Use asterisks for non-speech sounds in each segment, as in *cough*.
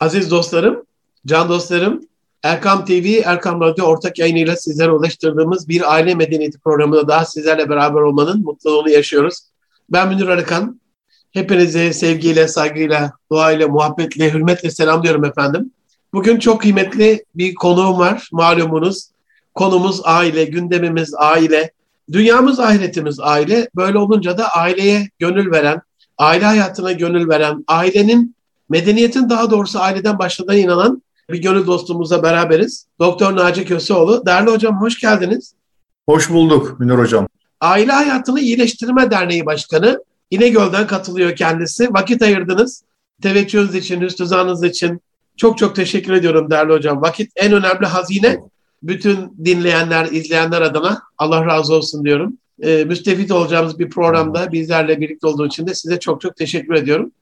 Aziz dostlarım, can dostlarım, Erkam TV, Erkam Radyo ortak yayınıyla sizlere ulaştırdığımız bir aile medeniyeti programında daha sizlerle beraber olmanın mutluluğunu yaşıyoruz. Ben Münir Arıkan. Hepinizi sevgiyle, saygıyla, duayla, muhabbetle, hürmetle selamlıyorum efendim. Bugün çok kıymetli bir konuğum var malumunuz. Konumuz aile, gündemimiz aile, dünyamız ahiretimiz aile. Böyle olunca da aileye gönül veren, aile hayatına gönül veren, ailenin, medeniyetin daha doğrusu aileden başladığına inanan bir gönül dostumuzla beraberiz. Doktor Naci Köseoğlu. Değerli hocam hoş geldiniz. Hoş bulduk Münir hocam. Aile Hayatını İyileştirme Derneği Başkanı. İnegöl'den katılıyor kendisi. Vakit ayırdınız. Teveccühünüz için, hüsnüzanınız için çok çok teşekkür ediyorum değerli hocam. Vakit en önemli hazine. Bütün dinleyenler, izleyenler adına Allah razı olsun diyorum. Ee, müstefit olacağımız bir programda bizlerle birlikte olduğu için de size çok çok teşekkür ediyorum.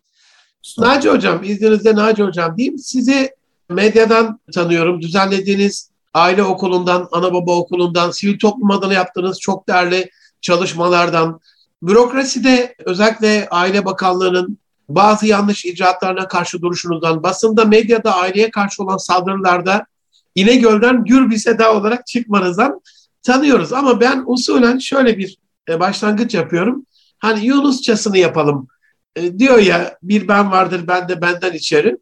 Naci Hocam, izninizle Naci Hocam diyeyim. Sizi medyadan tanıyorum. Düzenlediğiniz aile okulundan, ana baba okulundan, sivil toplum adına yaptığınız çok değerli çalışmalardan, bürokraside özellikle Aile Bakanlığı'nın bazı yanlış icraatlarına karşı duruşunuzdan, basında, medyada aileye karşı olan saldırılarda İnegöl'den Gür bir seda olarak çıkmanızdan tanıyoruz. Ama ben usulen şöyle bir e, başlangıç yapıyorum. Hani Yunusçasını yapalım. E, diyor ya bir ben vardır ben de benden içeri.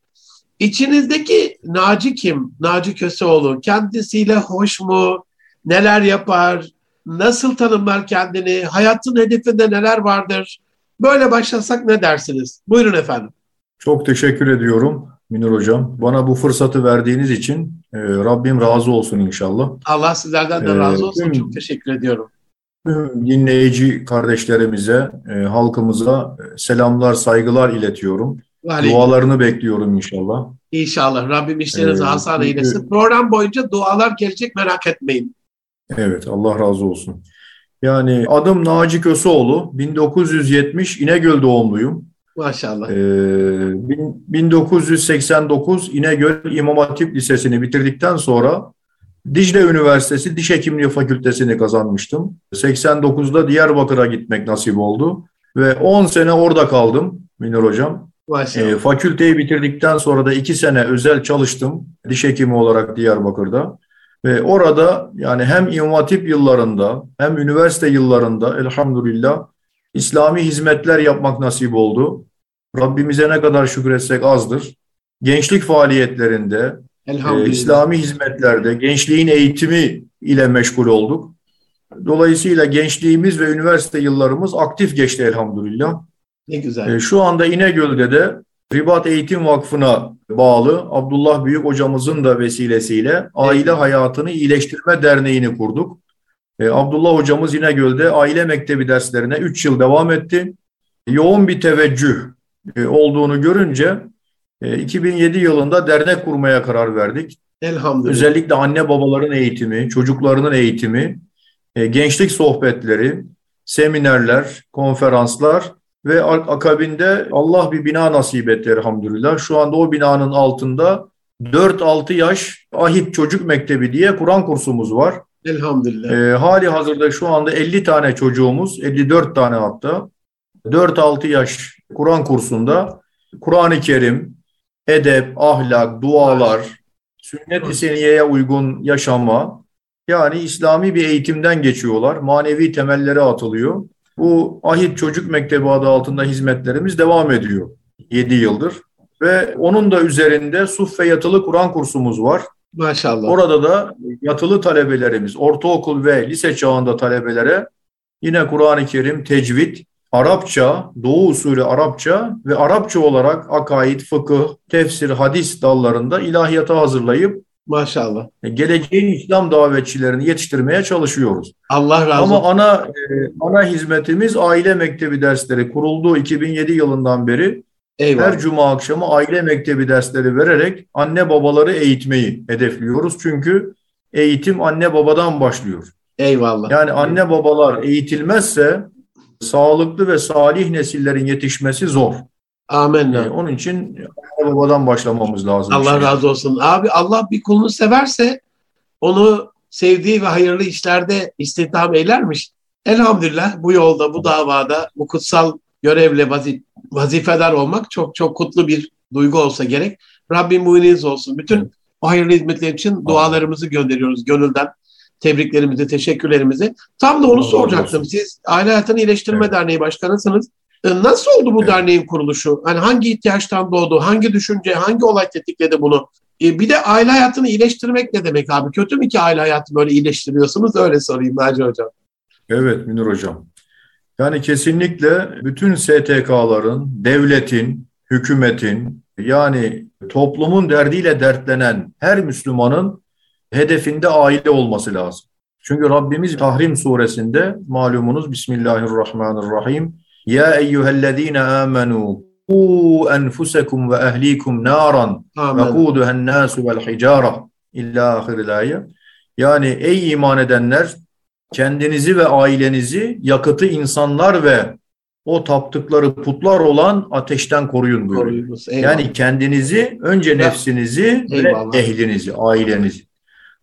İçinizdeki Naci kim? Naci Köseoğlu. Kendisiyle hoş mu? Neler yapar? Nasıl tanımlar kendini? Hayatın hedefinde neler vardır? Böyle başlasak ne dersiniz? Buyurun efendim. Çok teşekkür ediyorum Minur Hocam. Bana bu fırsatı verdiğiniz için e, Rabbim razı olsun inşallah. Allah sizlerden de e, razı olsun. Ee, Çok teşekkür ediyorum. Dinleyici kardeşlerimize, e, halkımıza selamlar, saygılar iletiyorum. Aleyküm. Dualarını bekliyorum inşallah. İnşallah. Rabbim işlerinizi ee, hasan eylesin. Program boyunca dualar gelecek merak etmeyin. Evet Allah razı olsun. Yani adım Naci Köseoğlu. 1970 İnegöl doğumluyum. Maşallah. Ee, 1989 İnegöl İmam Hatip Lisesi'ni bitirdikten sonra Dicle Üniversitesi Diş Hekimliği Fakültesini kazanmıştım. 89'da Diyarbakır'a gitmek nasip oldu. Ve 10 sene orada kaldım Münir Hocam. E, fakülteyi bitirdikten sonra da iki sene özel çalıştım diş hekimi olarak Diyarbakır'da. Ve orada yani hem İmam yıllarında hem üniversite yıllarında elhamdülillah İslami hizmetler yapmak nasip oldu. Rabbimize ne kadar şükretsek azdır. Gençlik faaliyetlerinde, e, İslami hizmetlerde, gençliğin eğitimi ile meşgul olduk. Dolayısıyla gençliğimiz ve üniversite yıllarımız aktif geçti elhamdülillah. Ne güzel. E, şu anda İnegöl'de de Ribat Eğitim Vakfı'na bağlı Abdullah Büyük hocamızın da vesilesiyle Aile Hayatını İyileştirme Derneği'ni kurduk. E, Abdullah hocamız İnegöl'de aile mektebi derslerine 3 yıl devam etti. Yoğun bir teveccüh e, olduğunu görünce 2007 yılında dernek kurmaya karar verdik. Elhamdülillah. Özellikle anne babaların eğitimi, çocuklarının eğitimi, gençlik sohbetleri, seminerler, konferanslar ve akabinde Allah bir bina nasip etti elhamdülillah. Şu anda o binanın altında 4-6 yaş Ahit Çocuk Mektebi diye Kur'an kursumuz var. Elhamdülillah. Ee, hali hazırda şu anda 50 tane çocuğumuz, 54 tane hatta 4-6 yaş Kur'an kursunda Kur'an-ı Kerim, edep, ahlak, dualar, sünnet-i seniyeye uygun yaşama yani İslami bir eğitimden geçiyorlar. Manevi temellere atılıyor. Bu Ahit Çocuk Mektebi adı altında hizmetlerimiz devam ediyor 7 yıldır. Ve onun da üzerinde Suffe Yatılı Kur'an kursumuz var. Maşallah. Orada da yatılı talebelerimiz, ortaokul ve lise çağında talebelere yine Kur'an-ı Kerim, tecvid, Arapça, Doğu usulü Arapça ve Arapça olarak akaid, fıkıh, tefsir, hadis dallarında ilahiyata hazırlayıp Maşallah. E, geleceğin İslam davetçilerini yetiştirmeye çalışıyoruz. Allah razı olsun. Ama ana e, ana hizmetimiz aile mektebi dersleri. Kurulduğu 2007 yılından beri Eyvallah. her cuma akşamı aile mektebi dersleri vererek anne babaları eğitmeyi hedefliyoruz. Çünkü eğitim anne babadan başlıyor. Eyvallah. Yani anne babalar eğitilmezse sağlıklı ve salih nesillerin yetişmesi zor. Amin. Ee, onun için babadan başlamamız lazım. Allah işte. razı olsun. Abi Allah bir kulunu severse onu sevdiği ve hayırlı işlerde istihdam eylermiş. Elhamdülillah bu yolda, bu davada, bu kutsal görevle vazif vazifedar olmak çok çok kutlu bir duygu olsa gerek. Rabbim muininiz olsun. Bütün o hayırlı hizmetler için dualarımızı gönderiyoruz gönülden. Tebriklerimizi, teşekkürlerimizi. Tam da onu Allah soracaktım. olsun. Siz Aile Hayatını İyileştirme Evet. Derneği Başkanısınız. E, Nasıl oldu bu Evet. derneğin kuruluşu? Hani hangi ihtiyaçtan doğdu? Hangi düşünce, hangi olay tetikledi bunu? E, bir de aile hayatını iyileştirmek ne demek abi? Kötü mü ki aile hayatı böyle iyileştiriyorsunuz? Öyle sorayım Naci Hocam. Evet Münir Hocam. Yani kesinlikle bütün STK'ların, devletin, hükümetin yani toplumun derdiyle dertlenen her Müslümanın hedefinde aile olması lazım. Çünkü Rabbimiz Tahrim suresinde malumunuz Bismillahirrahmanirrahim Ya eyyühellezine amenu ku enfusekum ve ehlikum naran ve kuduhen nasu vel hicara illa ahiril Yani ey iman edenler kendinizi ve ailenizi yakıtı insanlar ve o taptıkları putlar olan ateşten koruyun buyuruyor. Yani kendinizi, önce nefsinizi ve ehlinizi, ailenizi.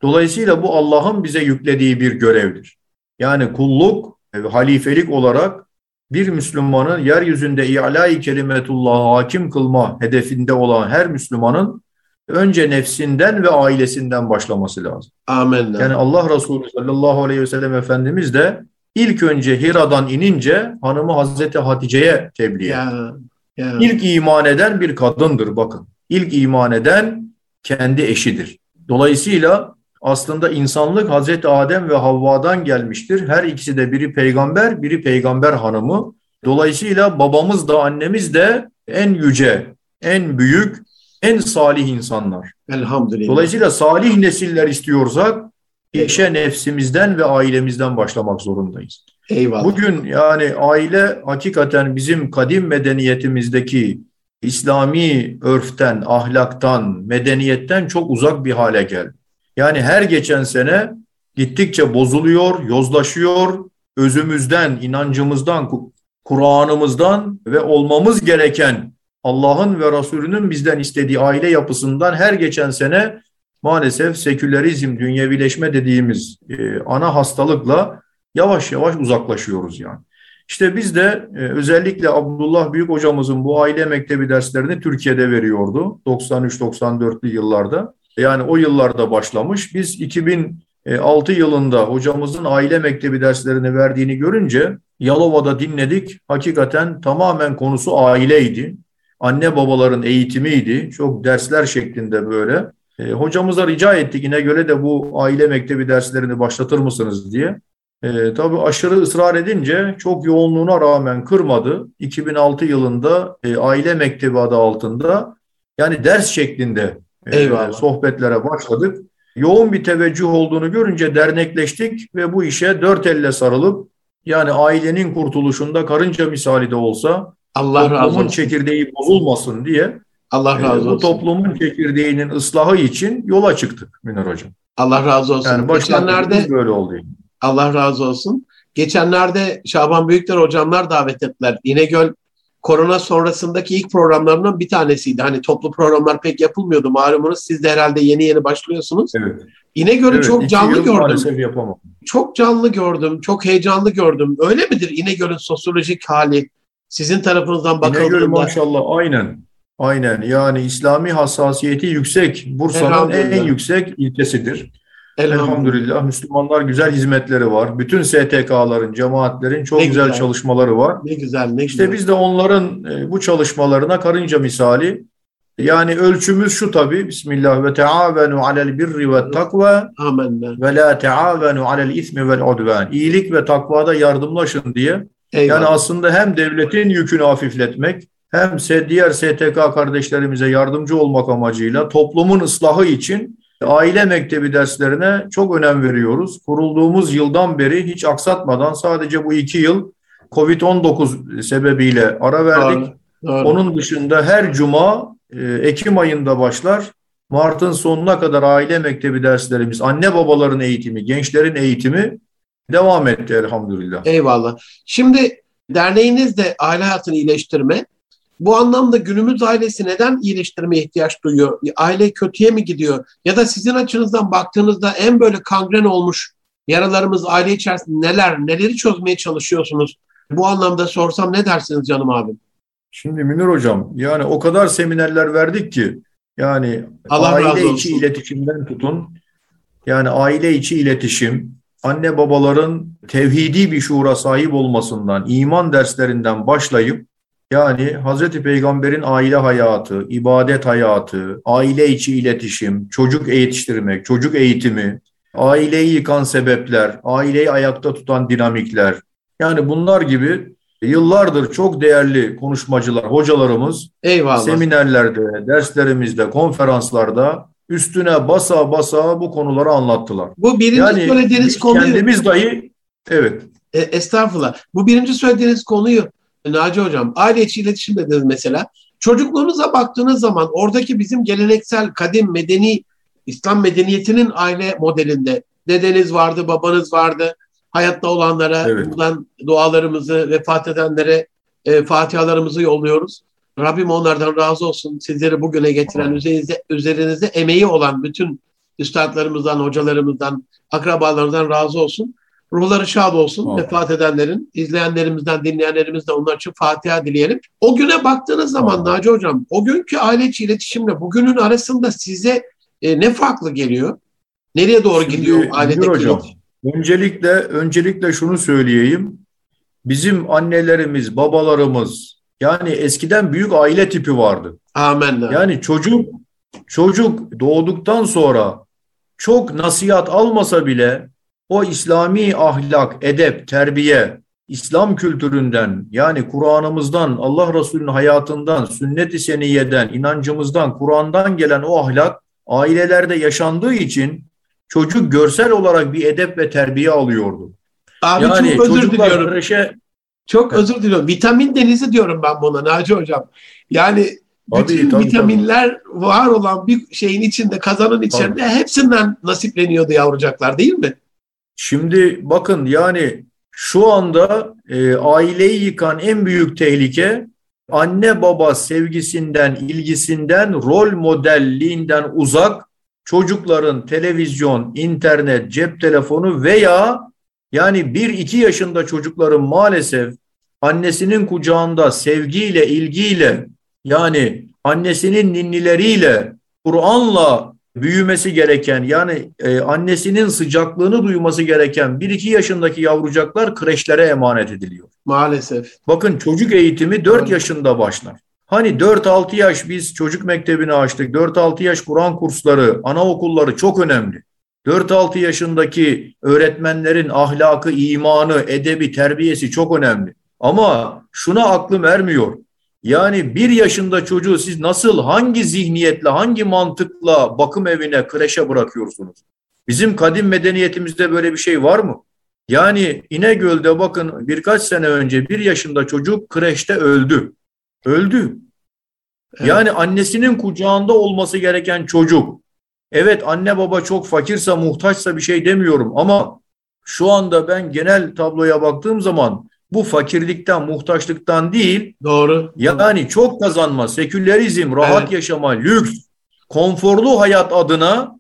Dolayısıyla bu Allah'ın bize yüklediği bir görevdir. Yani kulluk ve halifelik olarak bir Müslümanın yeryüzünde i'la-i kelimetullah'a hakim kılma hedefinde olan her Müslümanın önce nefsinden ve ailesinden başlaması lazım. Amin. Yani Allah Resulü sallallahu aleyhi ve sellem Efendimiz de ilk önce Hira'dan inince hanımı Hazreti Hatice'ye tebliğ ya, ya. İlk iman eden bir kadındır bakın. İlk iman eden kendi eşidir. Dolayısıyla aslında insanlık Hazreti Adem ve Havva'dan gelmiştir. Her ikisi de biri peygamber, biri peygamber hanımı. Dolayısıyla babamız da annemiz de en yüce, en büyük, en salih insanlar. Elhamdülillah. Dolayısıyla salih nesiller istiyorsak işe nefsimizden ve ailemizden başlamak zorundayız. Eyvallah. Bugün yani aile hakikaten bizim kadim medeniyetimizdeki İslami örften, ahlaktan, medeniyetten çok uzak bir hale geldi. Yani her geçen sene gittikçe bozuluyor, yozlaşıyor, özümüzden, inancımızdan, Ku- Kur'an'ımızdan ve olmamız gereken Allah'ın ve Resulünün bizden istediği aile yapısından her geçen sene maalesef sekülerizm, dünyevileşme dediğimiz e, ana hastalıkla yavaş yavaş uzaklaşıyoruz yani. İşte biz de e, özellikle Abdullah Büyük hocamızın bu aile mektebi derslerini Türkiye'de veriyordu 93-94'lü yıllarda. Yani o yıllarda başlamış. Biz 2006 yılında hocamızın aile mektebi derslerini verdiğini görünce Yalova'da dinledik. Hakikaten tamamen konusu aileydi. Anne babaların eğitimiydi. Çok dersler şeklinde böyle. E, hocamıza rica ettik yine göre de bu aile mektebi derslerini başlatır mısınız diye. E, tabii aşırı ısrar edince çok yoğunluğuna rağmen kırmadı. 2006 yılında e, aile mektebi adı altında yani ders şeklinde e, Eyvallah. sohbetlere başladık. Yoğun bir teveccüh olduğunu görünce dernekleştik ve bu işe dört elle sarılıp yani ailenin kurtuluşunda karınca misali de olsa Allah razı toplumun olsun. çekirdeği bozulmasın diye Allah e, razı bu olsun. toplumun çekirdeğinin ıslahı için yola çıktık Münir Hocam. Allah razı olsun. Yani Geçenlerde böyle oldu. Allah razı olsun. Geçenlerde Şaban Büyükler hocamlar davet ettiler. İnegöl korona sonrasındaki ilk programlarından bir tanesiydi. Hani toplu programlar pek yapılmıyordu malumunuz. Siz de herhalde yeni yeni başlıyorsunuz. Evet. İnegöl'ü evet, çok canlı gördüm. Çok canlı gördüm. Çok heyecanlı gördüm. Öyle midir İnegöl'ün sosyolojik hali? Sizin tarafınızdan İnegöl bakıldığında. maşallah aynen. Aynen yani İslami hassasiyeti yüksek. Bursa'nın en yüksek ilçesidir. Elhamdülillah. Müslümanlar güzel hizmetleri var. Bütün STK'ların, cemaatlerin çok Ne güzel, güzel. çalışmaları var. Ne güzel, ne İşte güzel. biz de onların e, bu çalışmalarına karınca misali yani ölçümüz şu tabii Bismillah ve teavenu alel birri ve takva Amenna. ve la teavenu alel ismi vel udvan. İyilik ve takvada yardımlaşın diye. Eyvallah. Yani aslında hem devletin yükünü hafifletmek hem diğer STK kardeşlerimize yardımcı olmak amacıyla toplumun ıslahı için aile mektebi derslerine çok önem veriyoruz. Kurulduğumuz yıldan beri hiç aksatmadan sadece bu iki yıl Covid-19 sebebiyle ara verdik. Doğru, doğru. Onun dışında her cuma e, Ekim ayında başlar. Mart'ın sonuna kadar aile mektebi derslerimiz, anne babaların eğitimi, gençlerin eğitimi devam etti elhamdülillah. Eyvallah. Şimdi derneğiniz de aile hayatını iyileştirme. Bu anlamda günümüz ailesi neden iyileştirmeye ihtiyaç duyuyor? Aile kötüye mi gidiyor? Ya da sizin açınızdan baktığınızda en böyle kangren olmuş yaralarımız aile içerisinde neler, neleri çözmeye çalışıyorsunuz? Bu anlamda sorsam ne dersiniz canım abim? Şimdi Münir Hocam yani o kadar seminerler verdik ki Yani Allah aile içi iletişimden tutun. Yani aile içi iletişim, anne babaların tevhidi bir şuura sahip olmasından, iman derslerinden başlayıp yani Hazreti Peygamber'in aile hayatı, ibadet hayatı, aile içi iletişim, çocuk yetiştirmek, çocuk eğitimi, aileyi yıkan sebepler, aileyi ayakta tutan dinamikler. Yani bunlar gibi yıllardır çok değerli konuşmacılar, hocalarımız Eyvallah. seminerlerde, derslerimizde, konferanslarda üstüne basa basa bu konuları anlattılar. Bu birinci Yani söylediğiniz konuyu kendimiz dahi evet E, estağfurullah. Bu birinci söylediğiniz konuyu Naci Hocam aile içi iletişim dediniz mesela. Çocukluğunuza baktığınız zaman oradaki bizim geleneksel kadim medeni İslam medeniyetinin aile modelinde dedeniz vardı, babanız vardı. Hayatta olanlara Evet. buradan dualarımızı, vefat edenlere e, fatihalarımızı yolluyoruz. Rabbim onlardan razı olsun. Sizleri bugüne getiren, Amin. üzerinizde, üzerinizde emeği olan bütün üstadlarımızdan, hocalarımızdan, akrabalarımızdan razı olsun. Ruhları şad olsun Amin. vefat edenlerin, izleyenlerimizden, dinleyenlerimizden onlar için Fatiha dileyelim. O güne baktığınız zaman Amin. Naci Hocam, o günkü aile içi iletişimle bugünün arasında size e, ne farklı geliyor? Nereye doğru Şimdi gidiyor ailedeki hocam, iletişim? öncelikle öncelikle şunu söyleyeyim. Bizim annelerimiz, babalarımız yani eskiden büyük aile tipi vardı. Amenna. Yani çocuk çocuk doğduktan sonra çok nasihat almasa bile o İslami ahlak, edep, terbiye, İslam kültüründen yani Kur'an'ımızdan, Allah Resulü'nün hayatından, sünnet-i seniyeden, inancımızdan, Kur'an'dan gelen o ahlak ailelerde yaşandığı için çocuk görsel olarak bir edep ve terbiye alıyordu. Abi yani çok özür diliyorum. kreşe Çok özür diliyorum. Vitamin denizi diyorum ben buna Naci Hocam. Yani Tabii, bütün tabii, vitaminler var olan bir şeyin içinde, kazanın içinde hepsinden nasipleniyordu yavrucaklar değil mi? Şimdi bakın yani şu anda e, aileyi yıkan en büyük tehlike anne baba sevgisinden, ilgisinden, rol modelliğinden uzak çocukların televizyon, internet, cep telefonu veya yani 1-2 yaşında çocukların maalesef annesinin kucağında sevgiyle, ilgiyle yani annesinin ninnileriyle, Kur'an'la büyümesi gereken yani e, annesinin sıcaklığını duyması gereken 1-2 yaşındaki yavrucaklar kreşlere emanet ediliyor. Maalesef. Bakın çocuk eğitimi 4 Evet. yaşında başlar. Hani 4-6 yaş biz çocuk mektebini açtık. 4-6 yaş Kur'an kursları, anaokulları çok önemli. 4-6 yaşındaki öğretmenlerin ahlakı, imanı, edebi, terbiyesi çok önemli. Ama şuna aklım ermiyor. Yani bir yaşında çocuğu siz nasıl, hangi zihniyetle, hangi mantıkla bakım evine, kreşe bırakıyorsunuz? Bizim kadim medeniyetimizde böyle bir şey var mı? Yani İnegöl'de bakın birkaç sene önce bir yaşında çocuk kreşte öldü. Öldü. Evet. Yani annesinin kucağında olması gereken çocuk. Evet anne baba çok fakirse muhtaçsa bir şey demiyorum ama şu anda ben genel tabloya baktığım zaman bu fakirlikten, muhtaçlıktan değil Doğru. yani çok kazanma, sekülerizm, rahat Evet. yaşama, lüks, konforlu hayat adına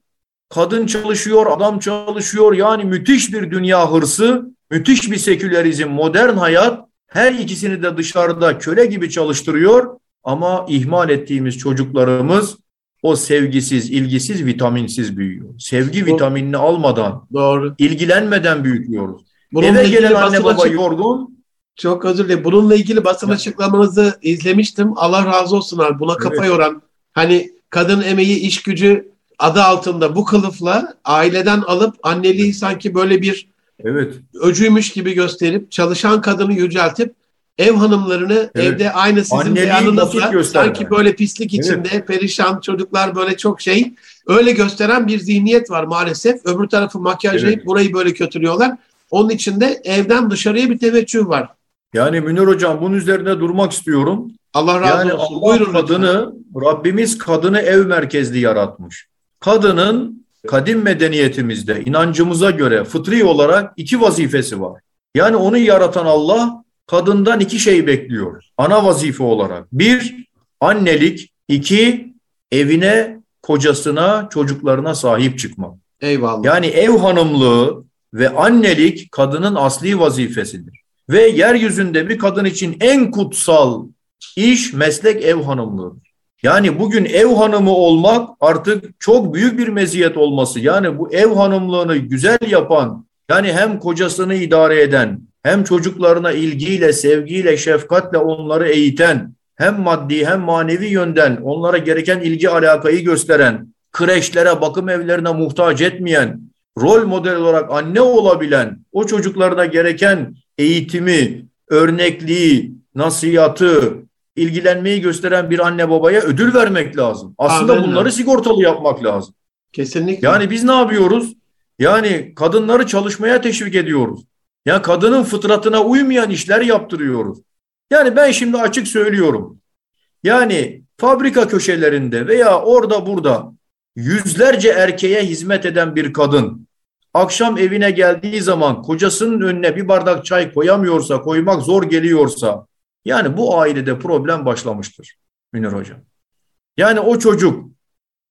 kadın çalışıyor, adam çalışıyor. Yani müthiş bir dünya hırsı, müthiş bir sekülerizm, modern hayat her ikisini de dışarıda köle gibi çalıştırıyor. Ama ihmal ettiğimiz çocuklarımız o sevgisiz, ilgisiz, vitaminsiz büyüyor. Sevgi Bu- vitaminini almadan, Doğru. ilgilenmeden büyütüyoruz. Bununla Eve gelen anne baba açık- yorgun, Çok özür dilerim. Bununla ilgili basın Ya. açıklamanızı izlemiştim. Allah razı olsun abi. Buna kafa Evet. yoran. Hani kadın emeği, iş gücü adı altında bu kılıfla aileden alıp anneliği sanki böyle bir evet, öcüymüş gibi gösterip çalışan kadını yüceltip ev hanımlarını Evet. evde aynı sizin beyanınızla sanki böyle pislik Evet. içinde perişan çocuklar böyle çok şey öyle gösteren bir zihniyet var maalesef. Öbür tarafı makyajlayıp Evet. burayı böyle kötülüyorlar. Onun içinde evden dışarıya bir teveccüh var. Yani Münir Hocam bunun üzerine durmak istiyorum. Allah razı Yani olsun. Allah Buyurun lütfen. kadını, Rabbimiz kadını ev merkezli yaratmış. Kadının kadim medeniyetimizde inancımıza göre fıtri olarak iki vazifesi var. Yani onu yaratan Allah kadından iki şey bekliyor ana vazife olarak. Bir, annelik. iki evine, kocasına, çocuklarına sahip çıkmak. Eyvallah. Yani ev hanımlığı ve annelik kadının asli vazifesidir. Ve yeryüzünde bir kadın için en kutsal iş meslek ev hanımlığıdır. Yani bugün ev hanımı olmak artık çok büyük bir meziyet olması. Yani bu ev hanımlığını güzel yapan, yani hem kocasını idare eden, hem çocuklarına ilgiyle, sevgiyle, şefkatle onları eğiten, hem maddi hem manevi yönden onlara gereken ilgi alakayı gösteren, kreşlere, bakım evlerine muhtaç etmeyen, rol model olarak anne olabilen, o çocuklarına gereken eğitimi, örnekliği, nasihatı, ilgilenmeyi gösteren bir anne babaya ödül vermek lazım. Aslında Amen. bunları sigortalı yapmak lazım. Kesinlikle. Yani biz ne yapıyoruz? Yani kadınları çalışmaya teşvik ediyoruz. Ya kadının fıtratına uymayan işler yaptırıyoruz. Yani ben şimdi açık söylüyorum. Yani fabrika köşelerinde veya orada burada yüzlerce erkeğe hizmet eden bir kadın akşam evine geldiği zaman kocasının önüne bir bardak çay koyamıyorsa, koymak zor geliyorsa yani bu ailede problem başlamıştır Münir Hocam. Yani o çocuk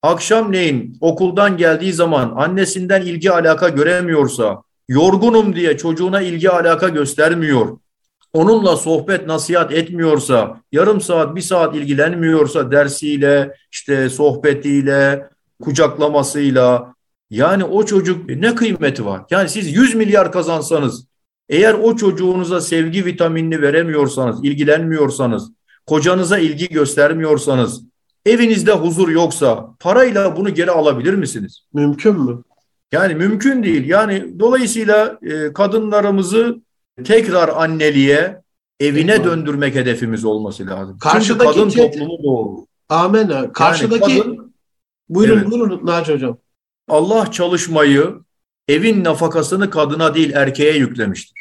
akşamleyin okuldan geldiği zaman annesinden ilgi alaka göremiyorsa, yorgunum diye çocuğuna ilgi alaka göstermiyor, onunla sohbet nasihat etmiyorsa, yarım saat bir saat ilgilenmiyorsa dersiyle, işte sohbetiyle, kucaklamasıyla, yani o çocuk ne kıymeti var? Yani siz 100 milyar kazansanız, eğer o çocuğunuza sevgi vitaminini veremiyorsanız, ilgilenmiyorsanız, kocanıza ilgi göstermiyorsanız, evinizde huzur yoksa parayla bunu geri alabilir misiniz? Mümkün mü? Yani mümkün değil. Yani dolayısıyla e, kadınlarımızı tekrar anneliğe, evine Eyvallah. döndürmek hedefimiz olması lazım. Karşıdaki Çünkü kadın toplumu doğru. Amen. Karşıdaki yani kadın, buyurun evet. buyurun Naci hocam. Allah çalışmayı, evin nafakasını kadına değil erkeğe yüklemiştir.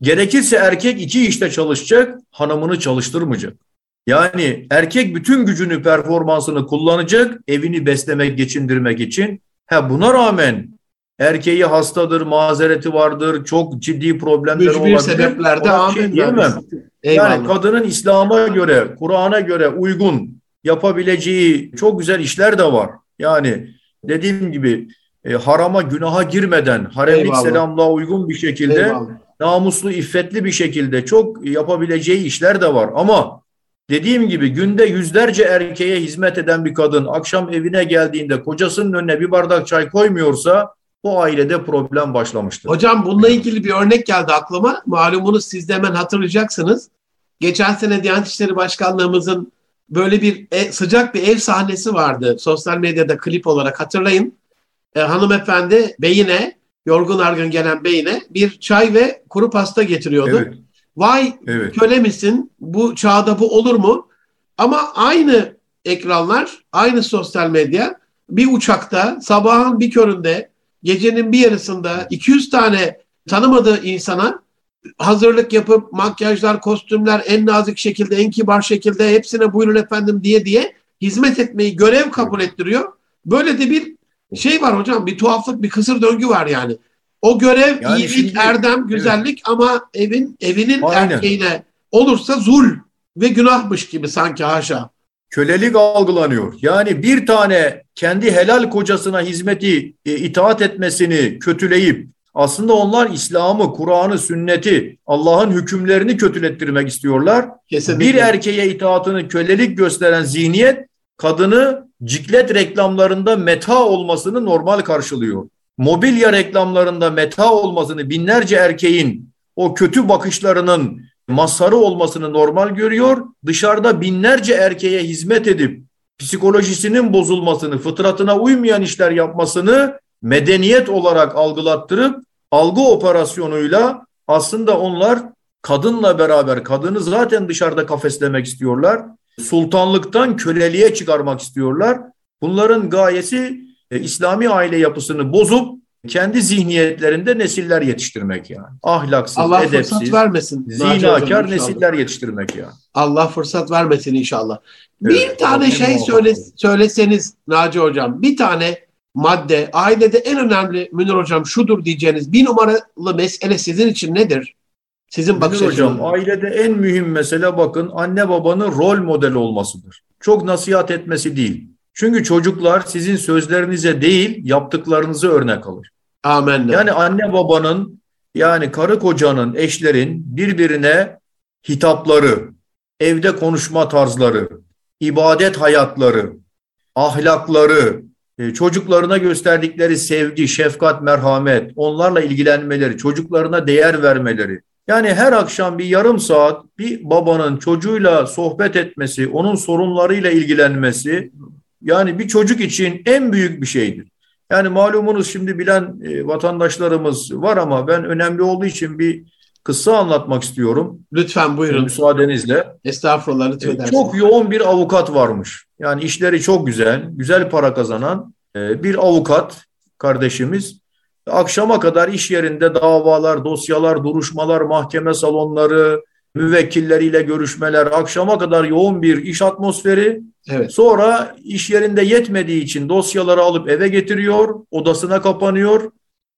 Gerekirse erkek iki işte çalışacak, hanımını çalıştırmayacak. Yani erkek bütün gücünü, performansını kullanacak, evini beslemek, geçindirmek için. Ha buna rağmen erkeği hastadır, mazereti vardır, çok ciddi problemler Mücbir olabilir. sebeplerde şey diyemem. Yani kadının İslam'a göre, Kur'an'a göre uygun yapabileceği çok güzel işler de var. Yani dediğim gibi e, harama, günaha girmeden, haremlik selamlığa uygun bir şekilde, Eyvallah. namuslu, iffetli bir şekilde çok yapabileceği işler de var. Ama dediğim gibi günde yüzlerce erkeğe hizmet eden bir kadın akşam evine geldiğinde kocasının önüne bir bardak çay koymuyorsa o ailede problem başlamıştır. Hocam bununla ilgili bir örnek geldi aklıma. Malumunuz siz de hemen hatırlayacaksınız. Geçen sene Diyanet İşleri Başkanlığımızın böyle bir e, sıcak bir ev sahnesi vardı. Sosyal medyada klip olarak hatırlayın. E, hanımefendi beyine, yorgun argın gelen beyine bir çay ve kuru pasta getiriyordu. Evet. Vay evet. köle misin? Bu çağda bu olur mu? Ama aynı ekranlar, aynı sosyal medya bir uçakta sabahın bir köründe gecenin bir yarısında 200 tane tanımadığı insana hazırlık yapıp makyajlar, kostümler en nazik şekilde, en kibar şekilde hepsine buyurun efendim diye diye hizmet etmeyi görev kabul ettiriyor. Böyle de bir şey var hocam, bir tuhaflık, bir kısır döngü var yani. O görev yani iyilik, şimdi, erdem, güzellik evet. ama evin evinin Aynen. erkeğine olursa zul ve günahmış gibi sanki haşa kölelik algılanıyor. Yani bir tane kendi helal kocasına hizmeti e, itaat etmesini kötüleyip aslında onlar İslam'ı, Kur'an'ı, sünneti, Allah'ın hükümlerini kötülettirmek istiyorlar. Kesinlikle. Bir erkeğe itaatını kölelik gösteren zihniyet kadını ciklet reklamlarında meta olmasını normal karşılıyor. Mobilya reklamlarında meta olmasını binlerce erkeğin o kötü bakışlarının mazharı olmasını normal görüyor. Dışarıda binlerce erkeğe hizmet edip psikolojisinin bozulmasını, fıtratına uymayan işler yapmasını medeniyet olarak algılattırıp algı operasyonuyla aslında onlar kadınla beraber kadını zaten dışarıda kafeslemek istiyorlar. Sultanlıktan köleliğe çıkarmak istiyorlar. Bunların gayesi e, İslami aile yapısını bozup kendi zihniyetlerinde nesiller yetiştirmek yani. Ahlaksız, Allah edepsiz, fırsat vermesin. zinakar nesiller yetiştirmek yani. Allah fırsat vermesin inşallah. Evet, bir tane şey söyle, söyleseniz Naci Hocam, bir tane madde, ailede en önemli Münir Hocam şudur diyeceğiniz bir numaralı mesele sizin için nedir? Sizin bakış Münir Hocam, ailede en mühim mesele bakın anne babanın rol model olmasıdır. Çok nasihat etmesi değil. Çünkü çocuklar sizin sözlerinize değil yaptıklarınızı örnek alır. Amen. Yani anne babanın yani karı kocanın, eşlerin birbirine hitapları, evde konuşma tarzları, ibadet hayatları, ahlakları, çocuklarına gösterdikleri sevgi, şefkat, merhamet, onlarla ilgilenmeleri, çocuklarına değer vermeleri. Yani her akşam bir yarım saat bir babanın çocuğuyla sohbet etmesi, onun sorunlarıyla ilgilenmesi yani bir çocuk için en büyük bir şeydir. Yani malumunuz şimdi bilen e, vatandaşlarımız var ama ben önemli olduğu için bir kısa anlatmak istiyorum. Lütfen buyurun. Müsaadenizle. Estağfurullah lütfen. E, çok yoğun bir avukat varmış. Yani işleri çok güzel, güzel para kazanan e, bir avukat kardeşimiz. Akşama kadar iş yerinde davalar, dosyalar, duruşmalar, mahkeme salonları, müvekkilleriyle görüşmeler, akşama kadar yoğun bir iş atmosferi. Evet. Sonra iş yerinde yetmediği için dosyaları alıp eve getiriyor, odasına kapanıyor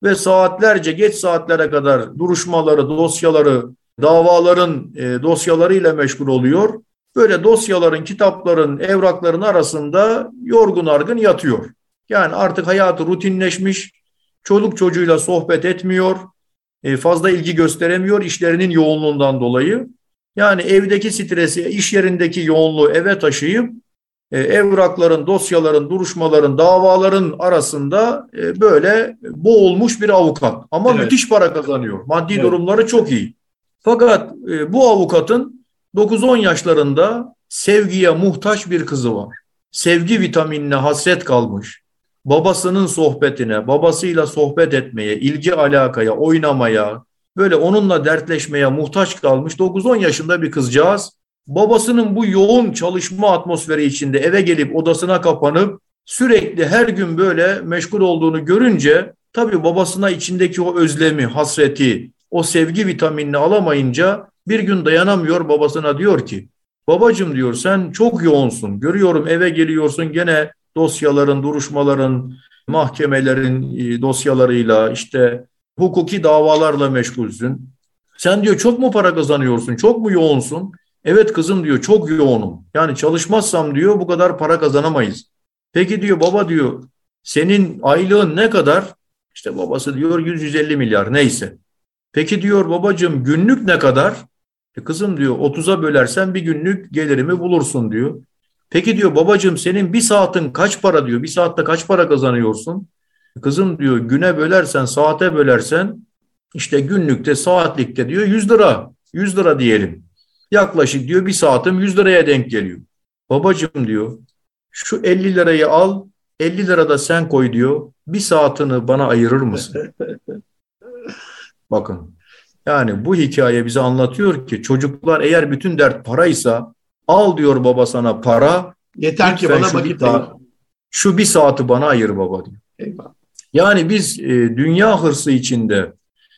ve saatlerce geç saatlere kadar duruşmaları, dosyaları, davaların e, dosyalarıyla meşgul oluyor. Böyle dosyaların, kitapların, evrakların arasında yorgun argın yatıyor. Yani artık hayatı rutinleşmiş, çoluk çocuğuyla sohbet etmiyor, e, fazla ilgi gösteremiyor işlerinin yoğunluğundan dolayı. Yani evdeki stresi, iş yerindeki yoğunluğu eve taşıyıp evrakların, dosyaların, duruşmaların, davaların arasında e, böyle boğulmuş bir avukat. Ama evet. müthiş para kazanıyor. Maddi evet. durumları çok iyi. Fakat e, bu avukatın 9-10 yaşlarında sevgiye muhtaç bir kızı var. Sevgi vitaminine hasret kalmış. Babasının sohbetine, babasıyla sohbet etmeye, ilgi alakaya, oynamaya, böyle onunla dertleşmeye muhtaç kalmış 9-10 yaşında bir kızcağız babasının bu yoğun çalışma atmosferi içinde eve gelip odasına kapanıp sürekli her gün böyle meşgul olduğunu görünce tabii babasına içindeki o özlemi, hasreti, o sevgi vitaminini alamayınca bir gün dayanamıyor babasına diyor ki babacım diyor sen çok yoğunsun görüyorum eve geliyorsun gene dosyaların, duruşmaların, mahkemelerin e, dosyalarıyla işte hukuki davalarla meşgulsün. Sen diyor çok mu para kazanıyorsun, çok mu yoğunsun? Evet kızım diyor çok yoğunum. Yani çalışmazsam diyor bu kadar para kazanamayız. Peki diyor baba diyor senin aylığın ne kadar? İşte babası diyor 100-150 milyar neyse. Peki diyor babacığım günlük ne kadar? E kızım diyor 30'a bölersen bir günlük gelirimi bulursun diyor. Peki diyor babacığım senin bir saatin kaç para diyor. Bir saatte kaç para kazanıyorsun? E kızım diyor güne bölersen saate bölersen işte günlükte saatlikte diyor 100 lira. 100 lira diyelim. Yaklaşık diyor bir saatim 100 liraya denk geliyor. Babacım diyor şu 50 lirayı al 50 lira da sen koy diyor. Bir saatini bana ayırır mısın? *laughs* Bakın yani bu hikaye bize anlatıyor ki çocuklar eğer bütün dert paraysa al diyor baba sana para. Yeter ki bana vakit ayır. Şu bir saati bana ayır baba diyor. Eyvallah. Yani biz e, dünya hırsı içinde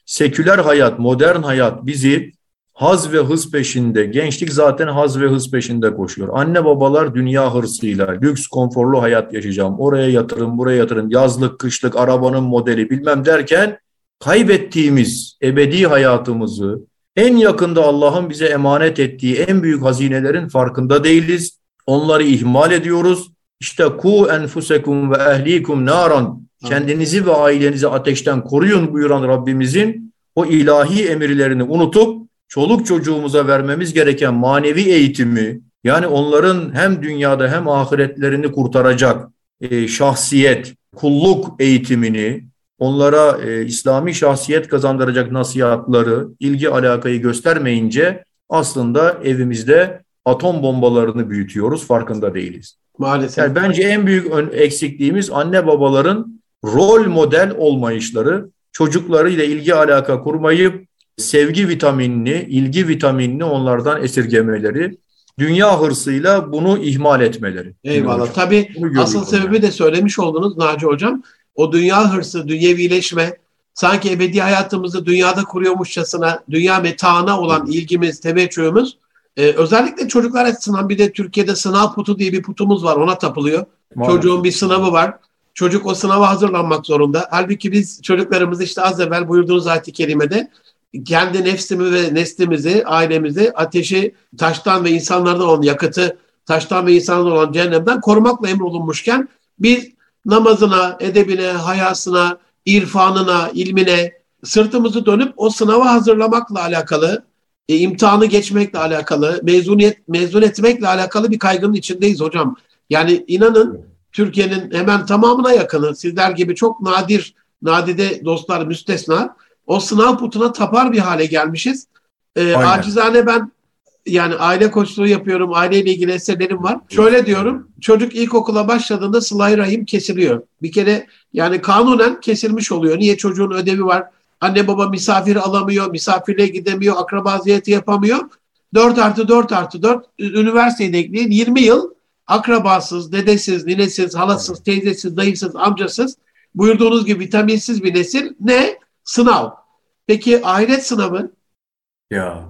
seküler hayat, modern hayat bizi haz ve hız peşinde. Gençlik zaten haz ve hız peşinde koşuyor. Anne babalar dünya hırsıyla lüks, konforlu hayat yaşayacağım. Oraya yatırım, buraya yatırım, yazlık, kışlık, arabanın modeli bilmem derken kaybettiğimiz ebedi hayatımızı en yakında Allah'ın bize emanet ettiği en büyük hazinelerin farkında değiliz. Onları ihmal ediyoruz. İşte ku enfusekum ve ehlikum naran kendinizi ve ailenizi ateşten koruyun buyuran Rabbimizin o ilahi emirlerini unutup çoluk çocuğumuza vermemiz gereken manevi eğitimi yani onların hem dünyada hem ahiretlerini kurtaracak e, şahsiyet, kulluk eğitimini onlara e, İslami şahsiyet kazandıracak nasihatları, ilgi alakayı göstermeyince aslında evimizde atom bombalarını büyütüyoruz farkında değiliz. Maalesef. Yani bence en büyük eksikliğimiz anne babaların rol model olmayışları, çocuklarıyla ilgi alaka kurmayıp sevgi vitaminini, ilgi vitaminini onlardan esirgemeleri, dünya hırsıyla bunu ihmal etmeleri. Eyvallah. Tabii asıl sebebi yani. de söylemiş oldunuz Naci Hocam. O dünya hırsı, dünyevileşme, sanki ebedi hayatımızı dünyada kuruyormuşçasına, dünya metaına olan ilgimiz, teveccühümüz e, özellikle çocuklar açısından bir de Türkiye'de sınav putu diye bir putumuz var. Ona tapılıyor. Maalesef. Çocuğun bir sınavı var. Çocuk o sınava hazırlanmak zorunda. Halbuki biz çocuklarımızı işte az evvel buyurduğunuz ayet-i kerimede kendi nefsimi ve neslimizi, ailemizi ateşi taştan ve insanlardan olan yakıtı taştan ve insanlardan olan cehennemden korumakla emrolunmuşken biz namazına, edebine, hayasına, irfanına, ilmine sırtımızı dönüp o sınava hazırlamakla alakalı e, imtihanı geçmekle alakalı, mezuniyet mezun etmekle alakalı bir kaygının içindeyiz hocam. Yani inanın Türkiye'nin hemen tamamına yakını sizler gibi çok nadir nadide dostlar müstesna o sınav putuna tapar bir hale gelmişiz. E, acizane ben yani aile koçluğu yapıyorum. Aileyle ilgili eserlerim var. Şöyle diyorum. Çocuk ilkokula başladığında sıla rahim kesiliyor. Bir kere yani kanunen kesilmiş oluyor. Niye çocuğun ödevi var? Anne baba misafir alamıyor, misafirliğe gidemiyor, akraba ziyareti yapamıyor. 4 artı 4 artı 4 üniversiteye de ekleyin 20 yıl akrabasız, dedesiz, ninesiz, halasız, teyzesiz, dayısız, amcasız buyurduğunuz gibi vitaminsiz bir nesil ne? Sınav. Peki ahiret sınavı? Ya.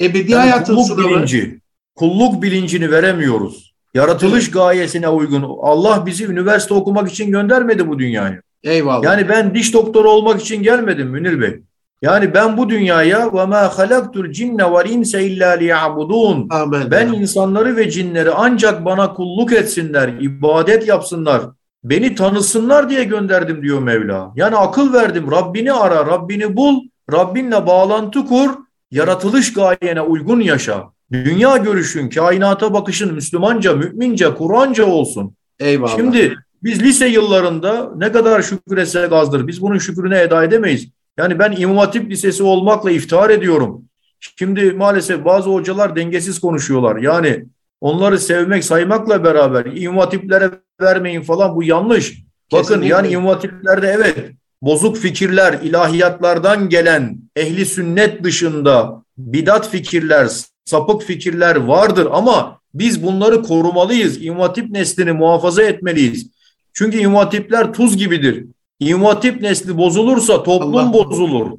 Ebedi yani hayatın kulluk sınavı. Bilinci, kulluk bilincini veremiyoruz. Yaratılış evet. gayesine uygun. Allah bizi üniversite okumak için göndermedi bu dünyaya. Eyvallah. Yani ben diş doktoru olmak için gelmedim Münir Bey. Yani ben bu dünyaya ve ma halaktul cinne vel insa illa liya'budun. Ben insanları ve cinleri ancak bana kulluk etsinler, ibadet yapsınlar, beni tanısınlar diye gönderdim diyor Mevla. Yani akıl verdim. Rabbini ara, Rabbini bul, Rabbinle bağlantı kur, yaratılış gayene uygun yaşa. Dünya görüşün, kainata bakışın Müslümanca, mümince, Kur'anca olsun. Eyvallah. Şimdi biz lise yıllarında ne kadar şükür etsek azdır. Biz bunun şükrüne eda edemeyiz. Yani ben İmam Hatip Lisesi olmakla iftihar ediyorum. Şimdi maalesef bazı hocalar dengesiz konuşuyorlar. Yani onları sevmek, saymakla beraber İmam Hatiplere vermeyin falan bu yanlış. Bakın Kesinlikle. yani İmam Hatiplerde evet bozuk fikirler, ilahiyatlardan gelen ehli sünnet dışında bidat fikirler, sapık fikirler vardır ama biz bunları korumalıyız. İmam Hatip neslini muhafaza etmeliyiz. Çünkü İmam Hatipler tuz gibidir. İmam Hatip nesli bozulursa toplum Allah bozulur.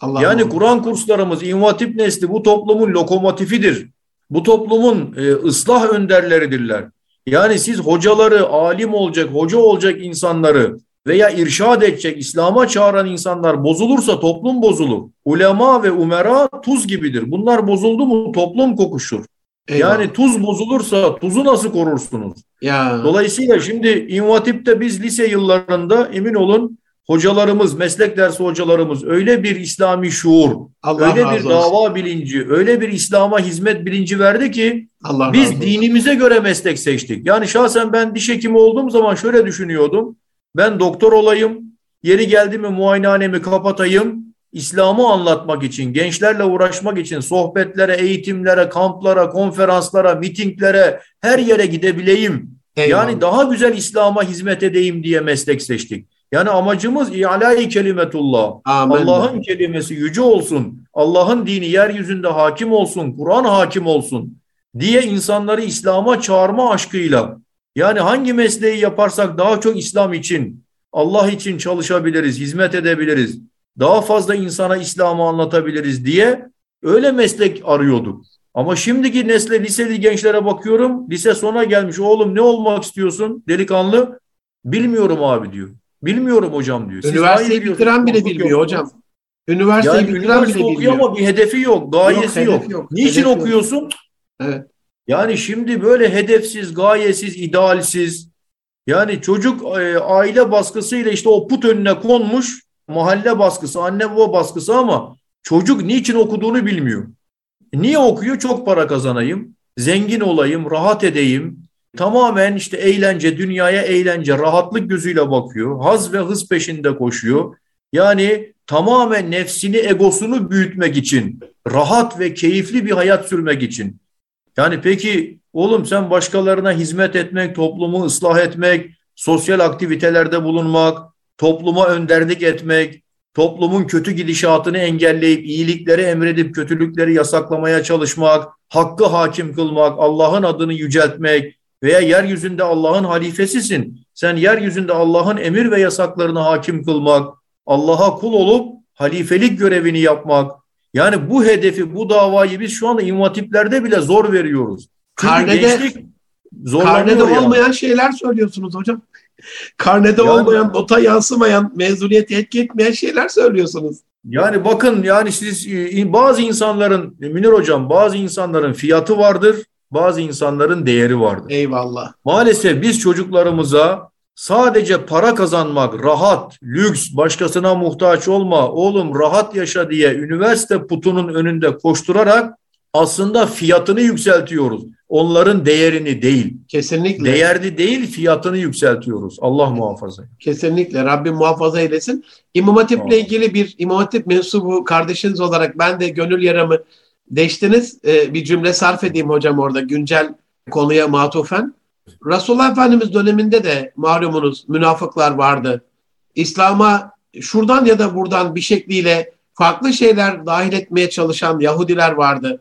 Allah yani Kur'an kurslarımız İmam Hatip nesli bu toplumun lokomotifidir. Bu toplumun e, ıslah önderleridirler. Yani siz hocaları, alim olacak, hoca olacak insanları veya irşad edecek, İslam'a çağıran insanlar bozulursa toplum bozulur. Ulema ve umera tuz gibidir. Bunlar bozuldu mu toplum kokuşur. Eyvallah. Yani tuz bozulursa tuzu nasıl korursunuz? Ya. Dolayısıyla şimdi İmvatip'te biz lise yıllarında emin olun hocalarımız, meslek dersi hocalarımız öyle bir İslami şuur, Allah öyle bir dava olsun. bilinci, öyle bir İslam'a hizmet bilinci verdi ki Allah biz dinimize göre meslek seçtik. Yani şahsen ben diş hekimi olduğum zaman şöyle düşünüyordum. Ben doktor olayım, yeri geldi mi muayenehanemi kapatayım, İslam'ı anlatmak için, gençlerle uğraşmak için sohbetlere, eğitimlere, kamplara, konferanslara, mitinglere, her yere gidebileyim. Eyvallah. Yani daha güzel İslam'a hizmet edeyim diye meslek seçtik. Yani amacımız i'lâ-i kelimetullah. Allah'ın kelimesi yüce olsun. Allah'ın dini yeryüzünde hakim olsun. Kur'an hakim olsun diye insanları İslam'a çağırma aşkıyla. Yani hangi mesleği yaparsak daha çok İslam için, Allah için çalışabiliriz, hizmet edebiliriz daha fazla insana İslam'ı anlatabiliriz diye öyle meslek arıyorduk. Ama şimdiki nesle liseli gençlere bakıyorum. Lise sona gelmiş. Oğlum ne olmak istiyorsun delikanlı? Bilmiyorum abi diyor. Bilmiyorum hocam diyor. Siz Üniversiteyi bitiren bile bilmiyor yok. hocam. Üniversiteyi yani bitiren bile bilmiyor. ama bir hedefi yok, gayesi yok. yok. yok. Niçin hedef okuyorsun? Yok. Evet. Yani şimdi böyle hedefsiz, gayesiz, idealsiz. Yani çocuk e, aile baskısıyla işte o put önüne konmuş mahalle baskısı, anne baba baskısı ama çocuk niçin okuduğunu bilmiyor. Niye okuyor? Çok para kazanayım, zengin olayım, rahat edeyim. Tamamen işte eğlence, dünyaya eğlence, rahatlık gözüyle bakıyor. Haz ve hız peşinde koşuyor. Yani tamamen nefsini, egosunu büyütmek için, rahat ve keyifli bir hayat sürmek için. Yani peki oğlum sen başkalarına hizmet etmek, toplumu ıslah etmek, sosyal aktivitelerde bulunmak, topluma önderlik etmek, toplumun kötü gidişatını engelleyip iyilikleri emredip kötülükleri yasaklamaya çalışmak, hakkı hakim kılmak, Allah'ın adını yüceltmek veya yeryüzünde Allah'ın halifesisin. Sen yeryüzünde Allah'ın emir ve yasaklarını hakim kılmak, Allah'a kul olup halifelik görevini yapmak. Yani bu hedefi, bu davayı biz şu anda imatiplerde bile zor veriyoruz. Çünkü karnede, gençlik karnede olmayan yani. şeyler söylüyorsunuz hocam. Karnede yani, olmayan, nota yansımayan, mezuniyeti etki etmeyen şeyler söylüyorsunuz. Yani bakın yani siz e, bazı insanların Münir hocam bazı insanların fiyatı vardır, bazı insanların değeri vardır. Eyvallah. Maalesef biz çocuklarımıza sadece para kazanmak, rahat, lüks, başkasına muhtaç olma, oğlum rahat yaşa diye üniversite putunun önünde koşturarak aslında fiyatını yükseltiyoruz. Onların değerini değil. Kesinlikle. Değerli değil fiyatını yükseltiyoruz. Allah muhafaza. Kesinlikle. Rabbim muhafaza eylesin. İmam Hatip'le ilgili bir İmam Hatip mensubu kardeşiniz olarak ben de gönül yaramı deştiniz. Ee, bir cümle sarf edeyim hocam orada güncel konuya matufen. Resulullah Efendimiz döneminde de malumunuz münafıklar vardı. İslam'a şuradan ya da buradan bir şekliyle farklı şeyler dahil etmeye çalışan Yahudiler vardı.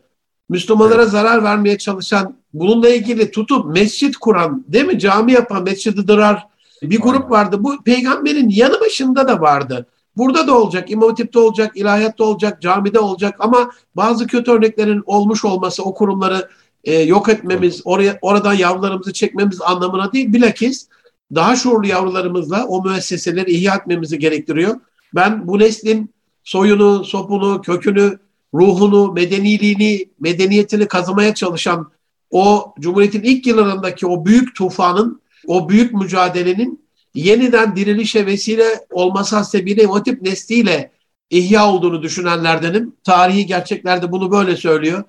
Müslümanlara evet. zarar vermeye çalışan, bununla ilgili tutup mescit kuran, değil mi? Cami yapan, mescidi dırar bir grup vardı. Bu peygamberin yanı başında da vardı. Burada da olacak, İmam Hatip'te olacak, ilahiyatta olacak, camide olacak ama bazı kötü örneklerin olmuş olması o kurumları e, yok etmemiz, oraya oradan yavrularımızı çekmemiz anlamına değil. Bilakis daha şuurlu yavrularımızla o müesseseleri ihya etmemizi gerektiriyor. Ben bu neslin soyunu, sopunu, kökünü, ruhunu, medeniliğini, medeniyetini kazımaya çalışan o Cumhuriyet'in ilk yıllarındaki o büyük tufanın, o büyük mücadelenin yeniden dirilişe vesile olması hasebiyle o tip nesliyle ihya olduğunu düşünenlerdenim. Tarihi gerçeklerde bunu böyle söylüyor.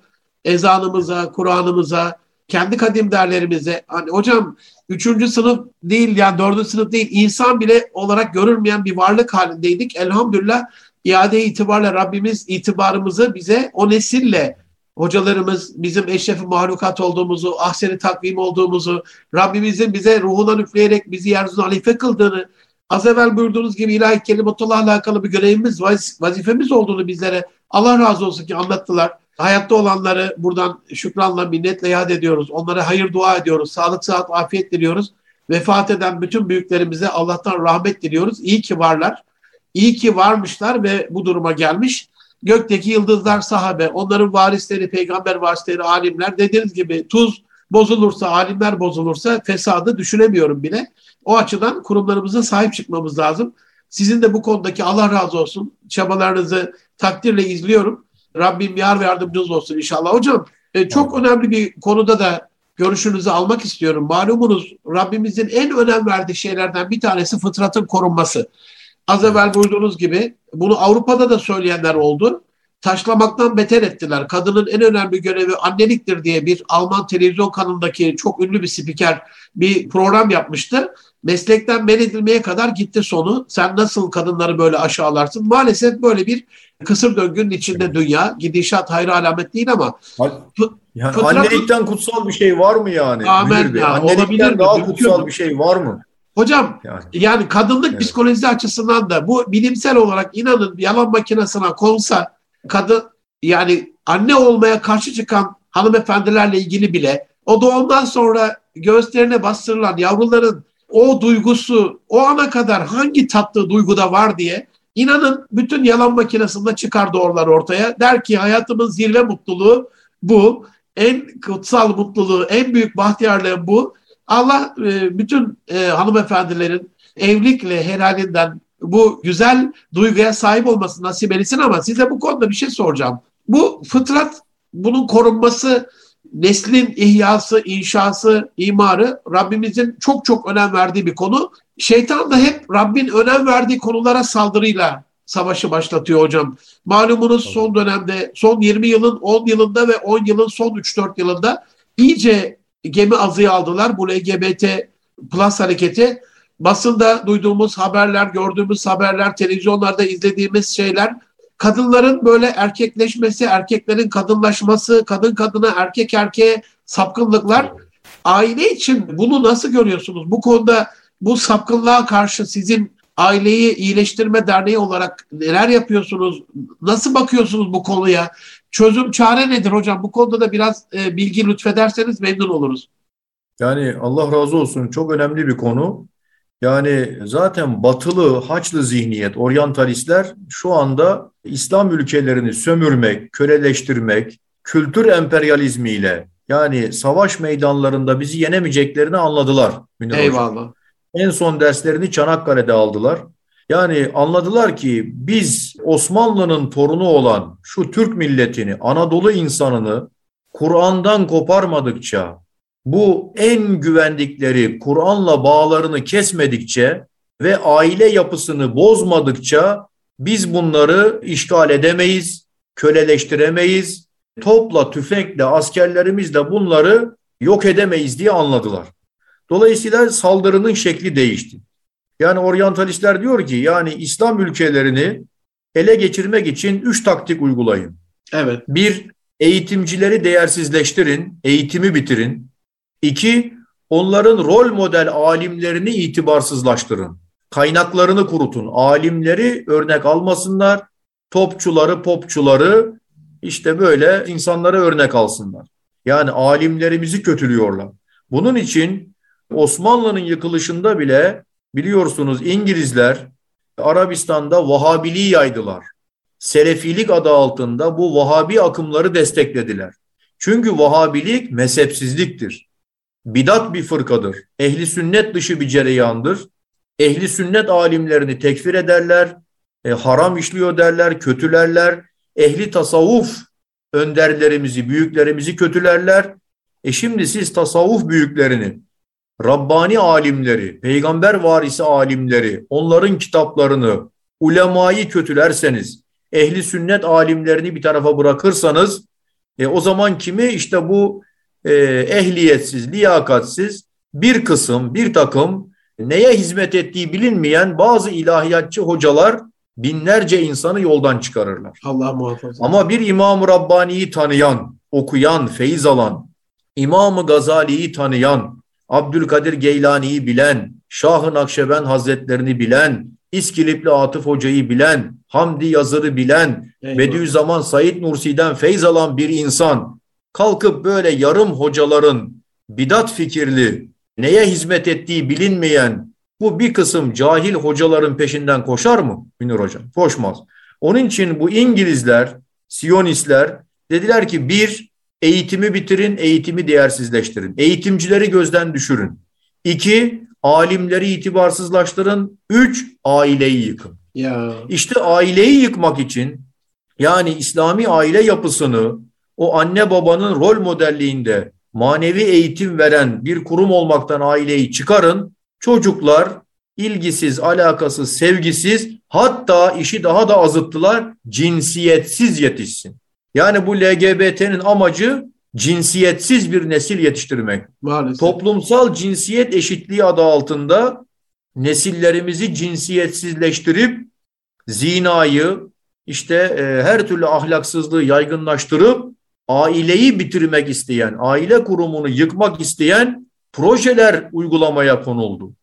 Ezanımıza, Kur'an'ımıza, kendi kadim derlerimize. Hani hocam üçüncü sınıf değil yani dördüncü sınıf değil insan bile olarak görülmeyen bir varlık halindeydik. Elhamdülillah iade itibarla Rabbimiz itibarımızı bize o nesille hocalarımız bizim eşrefi mahlukat olduğumuzu, ahseni takvim olduğumuzu, Rabbimizin bize ruhundan üfleyerek bizi yeryüzüne halife kıldığını, az evvel buyurduğunuz gibi ilahi kelimetullah'la alakalı bir görevimiz, vazifemiz olduğunu bizlere Allah razı olsun ki anlattılar. Hayatta olanları buradan şükranla, minnetle yad ediyoruz. Onlara hayır dua ediyoruz. Sağlık, sıhhat, afiyet diliyoruz. Vefat eden bütün büyüklerimize Allah'tan rahmet diliyoruz. İyi ki varlar. İyi ki varmışlar ve bu duruma gelmiş. Gökteki yıldızlar sahabe, onların varisleri, peygamber varisleri, alimler. Dediğiniz gibi tuz bozulursa, alimler bozulursa fesadı düşünemiyorum bile. O açıdan kurumlarımıza sahip çıkmamız lazım. Sizin de bu konudaki Allah razı olsun çabalarınızı takdirle izliyorum. Rabbim yar ve yardımcınız olsun inşallah. Hocam e, çok önemli bir konuda da görüşünüzü almak istiyorum. Malumunuz Rabbimizin en önem verdiği şeylerden bir tanesi fıtratın korunması. Az evvel buyurduğunuz gibi bunu Avrupa'da da söyleyenler oldu. Taşlamaktan beter ettiler. Kadının en önemli görevi anneliktir diye bir Alman televizyon kanalındaki çok ünlü bir spiker bir program yapmıştı. Meslekten men edilmeye kadar gitti sonu. Sen nasıl kadınları böyle aşağılarsın? Maalesef böyle bir kısır döngünün içinde dünya. Gidişat hayra alamet değil ama. Yani fıtrat... annelikten kutsal bir şey var mı yani? Amen ya, annelikten daha kutsal bir şey var mı? Hocam yani, yani kadınlık evet. psikolojisi açısından da bu bilimsel olarak inanın yalan makinesine konsa kadın yani anne olmaya karşı çıkan hanımefendilerle ilgili bile o doğumdan sonra göğüslerine bastırılan yavruların o duygusu o ana kadar hangi tatlı duyguda var diye inanın bütün yalan makinesinde çıkar doğrular ortaya. Der ki hayatımın zirve mutluluğu bu. En kutsal mutluluğu, en büyük bahtiyarlığı bu. Allah e, bütün e, hanımefendilerin evlilikle helalinden bu güzel duyguya sahip olması nasip etsin ama size bu konuda bir şey soracağım. Bu fıtrat, bunun korunması, neslin ihyası, inşası, imarı Rabbimizin çok çok önem verdiği bir konu. Şeytan da hep Rabbin önem verdiği konulara saldırıyla savaşı başlatıyor hocam. Malumunuz son dönemde, son 20 yılın 10 yılında ve 10 yılın son 3-4 yılında iyice gemi azıya aldılar bu LGBT plus hareketi. Basında duyduğumuz haberler, gördüğümüz haberler, televizyonlarda izlediğimiz şeyler kadınların böyle erkekleşmesi, erkeklerin kadınlaşması, kadın kadına, erkek erkeğe sapkınlıklar. Aile için bunu nasıl görüyorsunuz? Bu konuda bu sapkınlığa karşı sizin aileyi iyileştirme derneği olarak neler yapıyorsunuz? Nasıl bakıyorsunuz bu konuya? Çözüm çare nedir hocam? Bu konuda da biraz e, bilgi lütfederseniz memnun oluruz. Yani Allah razı olsun çok önemli bir konu. Yani zaten batılı, haçlı zihniyet, oryantalistler şu anda İslam ülkelerini sömürmek, köleleştirmek, kültür emperyalizmiyle yani savaş meydanlarında bizi yenemeyeceklerini anladılar. Eyvallah. Hocam. En son derslerini Çanakkale'de aldılar. Yani anladılar ki biz Osmanlı'nın torunu olan şu Türk milletini, Anadolu insanını Kur'an'dan koparmadıkça, bu en güvendikleri Kur'an'la bağlarını kesmedikçe ve aile yapısını bozmadıkça biz bunları işgal edemeyiz, köleleştiremeyiz. Topla, tüfekle, askerlerimizle bunları yok edemeyiz diye anladılar. Dolayısıyla saldırının şekli değişti. Yani oryantalistler diyor ki yani İslam ülkelerini ele geçirmek için üç taktik uygulayın. Evet. Bir, eğitimcileri değersizleştirin, eğitimi bitirin. İki, onların rol model alimlerini itibarsızlaştırın. Kaynaklarını kurutun. Alimleri örnek almasınlar. Topçuları, popçuları işte böyle insanlara örnek alsınlar. Yani alimlerimizi kötülüyorlar. Bunun için Osmanlı'nın yıkılışında bile biliyorsunuz İngilizler Arabistan'da Vahabiliği yaydılar. Selefilik adı altında bu Vahabi akımları desteklediler. Çünkü Vahabilik mezhepsizliktir. Bidat bir fırkadır. Ehli sünnet dışı bir cereyandır. Ehli sünnet alimlerini tekfir ederler, e, haram işliyor derler, kötülerler. Ehli tasavvuf önderlerimizi, büyüklerimizi kötülerler. E şimdi siz tasavvuf büyüklerini, Rabbani alimleri, peygamber varisi alimleri, onların kitaplarını, ulemayı kötülerseniz, ehli sünnet alimlerini bir tarafa bırakırsanız, e, o zaman kimi işte bu e, ehliyetsiz, liyakatsiz bir kısım, bir takım neye hizmet ettiği bilinmeyen bazı ilahiyatçı hocalar binlerce insanı yoldan çıkarırlar. Allah muhafaza. Ama bir İmam-ı Rabbani'yi tanıyan, okuyan, feyiz alan, İmam-ı Gazali'yi tanıyan, Abdülkadir Geylani'yi bilen, Şah-ı Nakşibend Hazretlerini bilen, İskilipli Atıf Hoca'yı bilen, Hamdi Yazır'ı bilen, Eyvallah. Bediüzzaman Said Nursi'den feyz alan bir insan kalkıp böyle yarım hocaların bidat fikirli, neye hizmet ettiği bilinmeyen bu bir kısım cahil hocaların peşinden koşar mı Münir Hocam? Koşmaz. Onun için bu İngilizler, Siyonistler dediler ki bir, eğitimi bitirin, eğitimi değersizleştirin. Eğitimcileri gözden düşürün. İki, alimleri itibarsızlaştırın. Üç, aileyi yıkın. Ya. İşte aileyi yıkmak için yani İslami aile yapısını o anne babanın rol modelliğinde manevi eğitim veren bir kurum olmaktan aileyi çıkarın. Çocuklar ilgisiz, alakasız, sevgisiz hatta işi daha da azıttılar cinsiyetsiz yetişsin. Yani bu LGBT'nin amacı cinsiyetsiz bir nesil yetiştirmek. Maalesef. Toplumsal cinsiyet eşitliği adı altında nesillerimizi cinsiyetsizleştirip zinayı işte e, her türlü ahlaksızlığı yaygınlaştırıp aileyi bitirmek isteyen, aile kurumunu yıkmak isteyen projeler uygulamaya konuldu.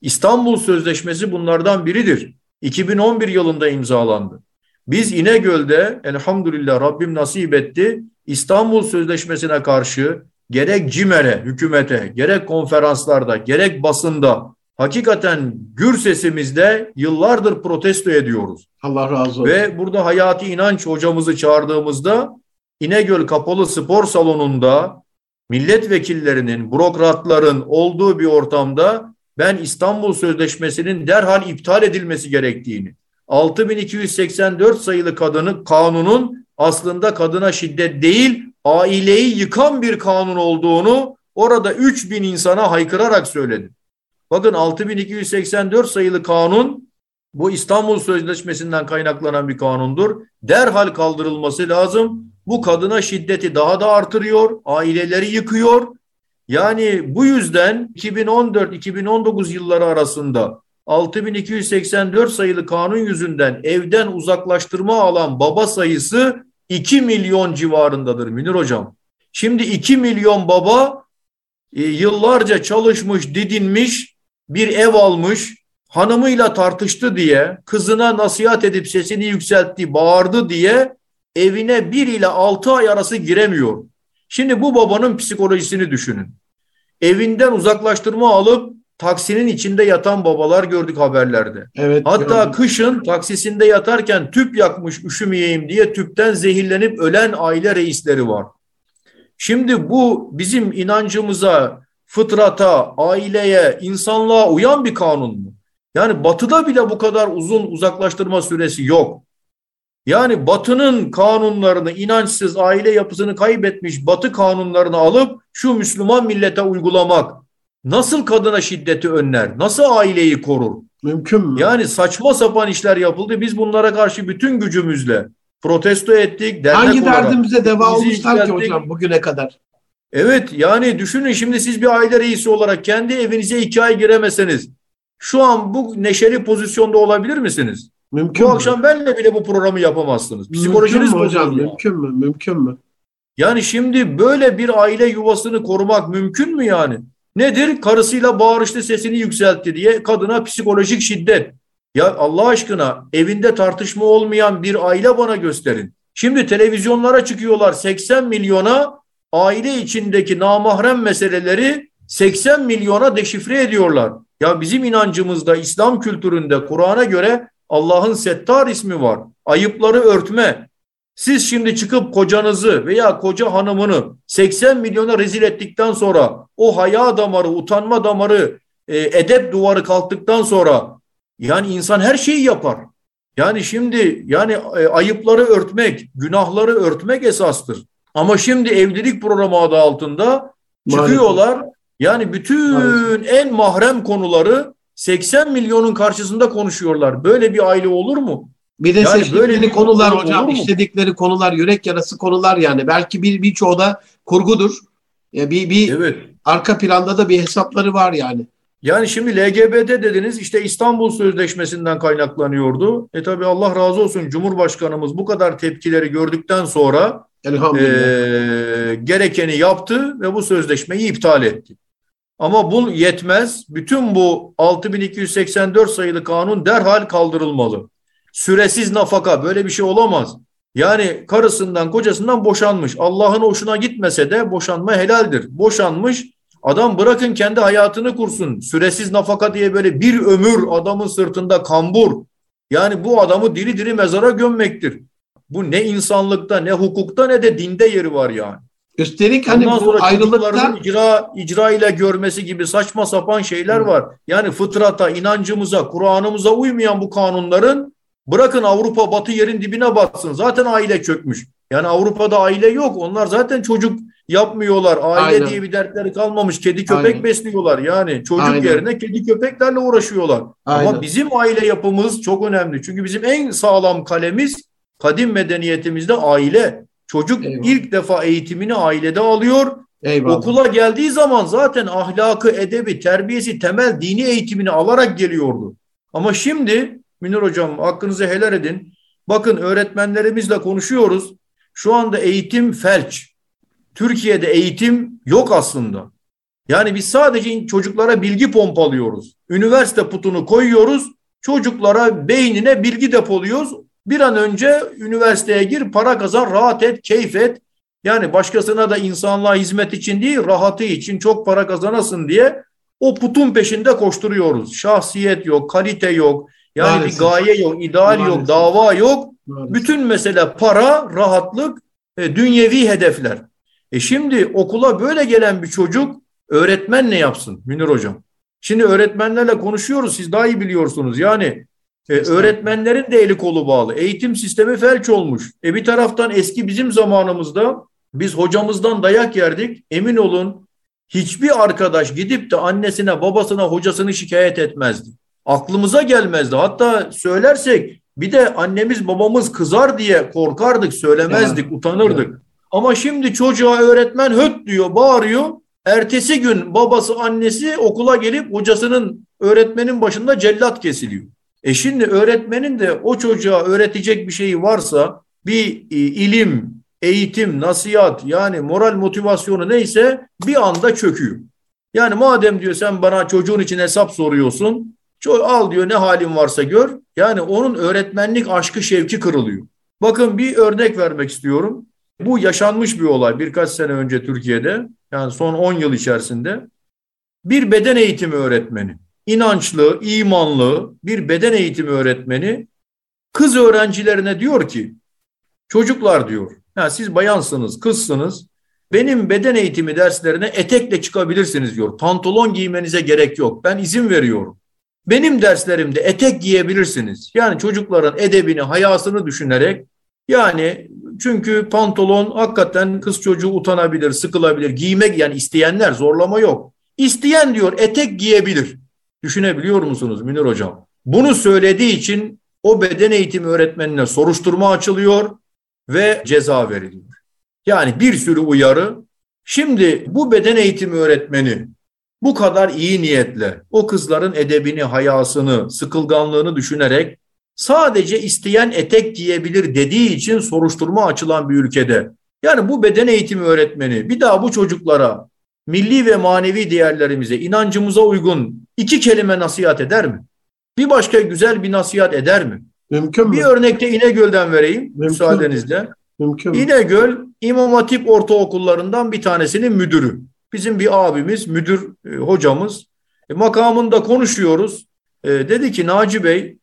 İstanbul Sözleşmesi bunlardan biridir. 2011 yılında imzalandı. Biz İnegöl'de elhamdülillah Rabbim nasip etti. İstanbul Sözleşmesi'ne karşı gerek CİMER'e, hükümete, gerek konferanslarda, gerek basında hakikaten gür sesimizde yıllardır protesto ediyoruz. Allah razı olsun. Ve burada Hayati İnanç hocamızı çağırdığımızda İnegöl Kapalı Spor Salonu'nda milletvekillerinin, bürokratların olduğu bir ortamda ben İstanbul Sözleşmesi'nin derhal iptal edilmesi gerektiğini, 6284 sayılı kadını kanunun aslında kadına şiddet değil, aileyi yıkan bir kanun olduğunu orada 3000 insana haykırarak söyledim. Bakın 6284 sayılı kanun bu İstanbul Sözleşmesi'nden kaynaklanan bir kanundur. Derhal kaldırılması lazım. Bu kadına şiddeti daha da artırıyor, aileleri yıkıyor. Yani bu yüzden 2014-2019 yılları arasında 6284 sayılı kanun yüzünden evden uzaklaştırma alan baba sayısı 2 milyon civarındadır Münir Hocam. Şimdi 2 milyon baba e, yıllarca çalışmış, didinmiş, bir ev almış, hanımıyla tartıştı diye, kızına nasihat edip sesini yükseltti, bağırdı diye evine 1 ile 6 ay arası giremiyor. Şimdi bu babanın psikolojisini düşünün. Evinden uzaklaştırma alıp taksinin içinde yatan babalar gördük haberlerde. Evet. Hatta gördüm. kışın taksisinde yatarken tüp yakmış üşümeyeyim diye tüpten zehirlenip ölen aile reisleri var. Şimdi bu bizim inancımıza, fıtrata, aileye, insanlığa uyan bir kanun mu? Yani batıda bile bu kadar uzun uzaklaştırma süresi yok. Yani batının kanunlarını, inançsız aile yapısını kaybetmiş batı kanunlarını alıp şu Müslüman millete uygulamak nasıl kadına şiddeti önler? Nasıl aileyi korur? Mümkün mü? Yani saçma sapan işler yapıldı. Biz bunlara karşı bütün gücümüzle protesto ettik. dernek Hangi olarak derdimize deva bizi olmuşlar ki yükselttik. hocam bugüne kadar? Evet yani düşünün şimdi siz bir aile reisi olarak kendi evinize iki ay giremeseniz şu an bu neşeli pozisyonda olabilir misiniz? Mümkün Bu mü? akşam benle bile bu programı yapamazsınız. Mümkün Psikolojiniz mü hocam? ya. Mümkün mü? Mümkün mü? Yani şimdi böyle bir aile yuvasını korumak mümkün mü yani? Nedir? Karısıyla bağırıştı sesini yükseltti diye kadına psikolojik şiddet. Ya Allah aşkına evinde tartışma olmayan bir aile bana gösterin. Şimdi televizyonlara çıkıyorlar 80 milyona aile içindeki namahrem meseleleri 80 milyona deşifre ediyorlar. Ya bizim inancımızda, İslam kültüründe, Kur'an'a göre Allah'ın Settar ismi var. Ayıpları örtme. Siz şimdi çıkıp kocanızı veya koca hanımını 80 milyona rezil ettikten sonra o haya damarı, utanma damarı, e, edep duvarı kalktıktan sonra yani insan her şeyi yapar. Yani şimdi yani e, ayıpları örtmek, günahları örtmek esastır. Ama şimdi evlilik programı adı altında çıkıyorlar. Yani bütün Maalesef. en mahrem konuları 80 milyonun karşısında konuşuyorlar. Böyle bir aile olur mu? Bir de Yani seçtikleri böyle konular konu hocam, işledikleri konular yürek yarası konular yani. Belki bir birçoğu da kurgudur. Ya bir bir Evet. arka planda da bir hesapları var yani. Yani şimdi LGBT dediniz işte İstanbul Sözleşmesi'nden kaynaklanıyordu. E tabi Allah razı olsun Cumhurbaşkanımız bu kadar tepkileri gördükten sonra e, gerekeni yaptı ve bu sözleşmeyi iptal etti. Ama bu yetmez. Bütün bu 6284 sayılı kanun derhal kaldırılmalı. Süresiz nafaka böyle bir şey olamaz. Yani karısından kocasından boşanmış. Allah'ın hoşuna gitmese de boşanma helaldir. Boşanmış adam bırakın kendi hayatını kursun. Süresiz nafaka diye böyle bir ömür adamın sırtında kambur. Yani bu adamı diri diri mezara gömmektir. Bu ne insanlıkta ne hukukta ne de dinde yeri var yani. Üstelik hani Ondan bu sonra ayrılıkta çocuklarının icra, icra ile görmesi gibi saçma sapan şeyler var. Yani fıtrata, inancımıza, Kur'an'ımıza uymayan bu kanunların bırakın Avrupa batı yerin dibine batsın. Zaten aile çökmüş. Yani Avrupa'da aile yok. Onlar zaten çocuk yapmıyorlar. Aile Aynen. diye bir dertleri kalmamış. Kedi köpek Aynen. besliyorlar. Yani çocuk Aynen. yerine kedi köpeklerle uğraşıyorlar. Aynen. Ama bizim aile yapımız çok önemli. Çünkü bizim en sağlam kalemiz kadim medeniyetimizde aile. Çocuk Eyvallah. ilk defa eğitimini ailede alıyor. eyvallah. Okula geldiği zaman zaten ahlakı, edebi, terbiyesi, temel dini eğitimini alarak geliyordu. Ama şimdi Münir Hocam hakkınızı helal edin. Bakın öğretmenlerimizle konuşuyoruz. Şu anda eğitim felç. Türkiye'de eğitim yok aslında. Yani biz sadece çocuklara bilgi pompalıyoruz. Üniversite putunu koyuyoruz. Çocuklara beynine bilgi depoluyoruz. Bir an önce üniversiteye gir, para kazan, rahat et, keyif et. Yani başkasına da insanlığa hizmet için değil, rahatı için çok para kazanasın diye o putun peşinde koşturuyoruz. Şahsiyet yok, kalite yok. Yani Maalesef. bir gaye yok, ideal yok, Maalesef. dava yok. Maalesef. Bütün mesele para, rahatlık, e, dünyevi hedefler. E şimdi okula böyle gelen bir çocuk öğretmen ne yapsın Münir Hocam? Şimdi öğretmenlerle konuşuyoruz siz daha iyi biliyorsunuz. Yani e, öğretmenlerin de eli kolu bağlı. Eğitim sistemi felç olmuş. E bir taraftan eski bizim zamanımızda biz hocamızdan dayak yerdik. Emin olun hiçbir arkadaş gidip de annesine, babasına, hocasını şikayet etmezdi. Aklımıza gelmezdi. Hatta söylersek bir de annemiz babamız kızar diye korkardık, söylemezdik, utanırdık. Ama şimdi çocuğa öğretmen höt diyor, bağırıyor. Ertesi gün babası, annesi okula gelip hocasının öğretmenin başında cellat kesiliyor. E şimdi öğretmenin de o çocuğa öğretecek bir şeyi varsa bir e, ilim, eğitim, nasihat yani moral motivasyonu neyse bir anda çöküyor. Yani madem diyor sen bana çocuğun için hesap soruyorsun al diyor ne halin varsa gör. Yani onun öğretmenlik aşkı şevki kırılıyor. Bakın bir örnek vermek istiyorum. Bu yaşanmış bir olay birkaç sene önce Türkiye'de yani son 10 yıl içerisinde bir beden eğitimi öğretmeni inançlı, imanlı bir beden eğitimi öğretmeni kız öğrencilerine diyor ki çocuklar diyor ya siz bayansınız, kızsınız benim beden eğitimi derslerine etekle çıkabilirsiniz diyor. Pantolon giymenize gerek yok. Ben izin veriyorum. Benim derslerimde etek giyebilirsiniz. Yani çocukların edebini, hayasını düşünerek Yani çünkü pantolon hakikaten kız çocuğu utanabilir, sıkılabilir. Giymek yani isteyenler zorlama yok. İsteyen diyor etek giyebilir. Düşünebiliyor musunuz Münir Hocam? Bunu söylediği için o beden eğitimi öğretmenine soruşturma açılıyor ve ceza veriliyor. Yani bir sürü uyarı. Şimdi bu beden eğitimi öğretmeni bu kadar iyi niyetle o kızların edebini, hayasını, sıkılganlığını düşünerek sadece isteyen etek giyebilir dediği için soruşturma açılan bir ülkede. Yani bu beden eğitimi öğretmeni bir daha bu çocuklara milli ve manevi değerlerimize, inancımıza uygun iki kelime nasihat eder mi? Bir başka güzel bir nasihat eder mi? Mümkün mü? Bir örnekte İnegöl'den vereyim Mümkün. müsaadenizle. Mümkün mü? İnegöl İmam Hatip ortaokullarından bir tanesinin müdürü. Bizim bir abimiz, müdür e, hocamız. E, makamında konuşuyoruz. E, dedi ki Naci Bey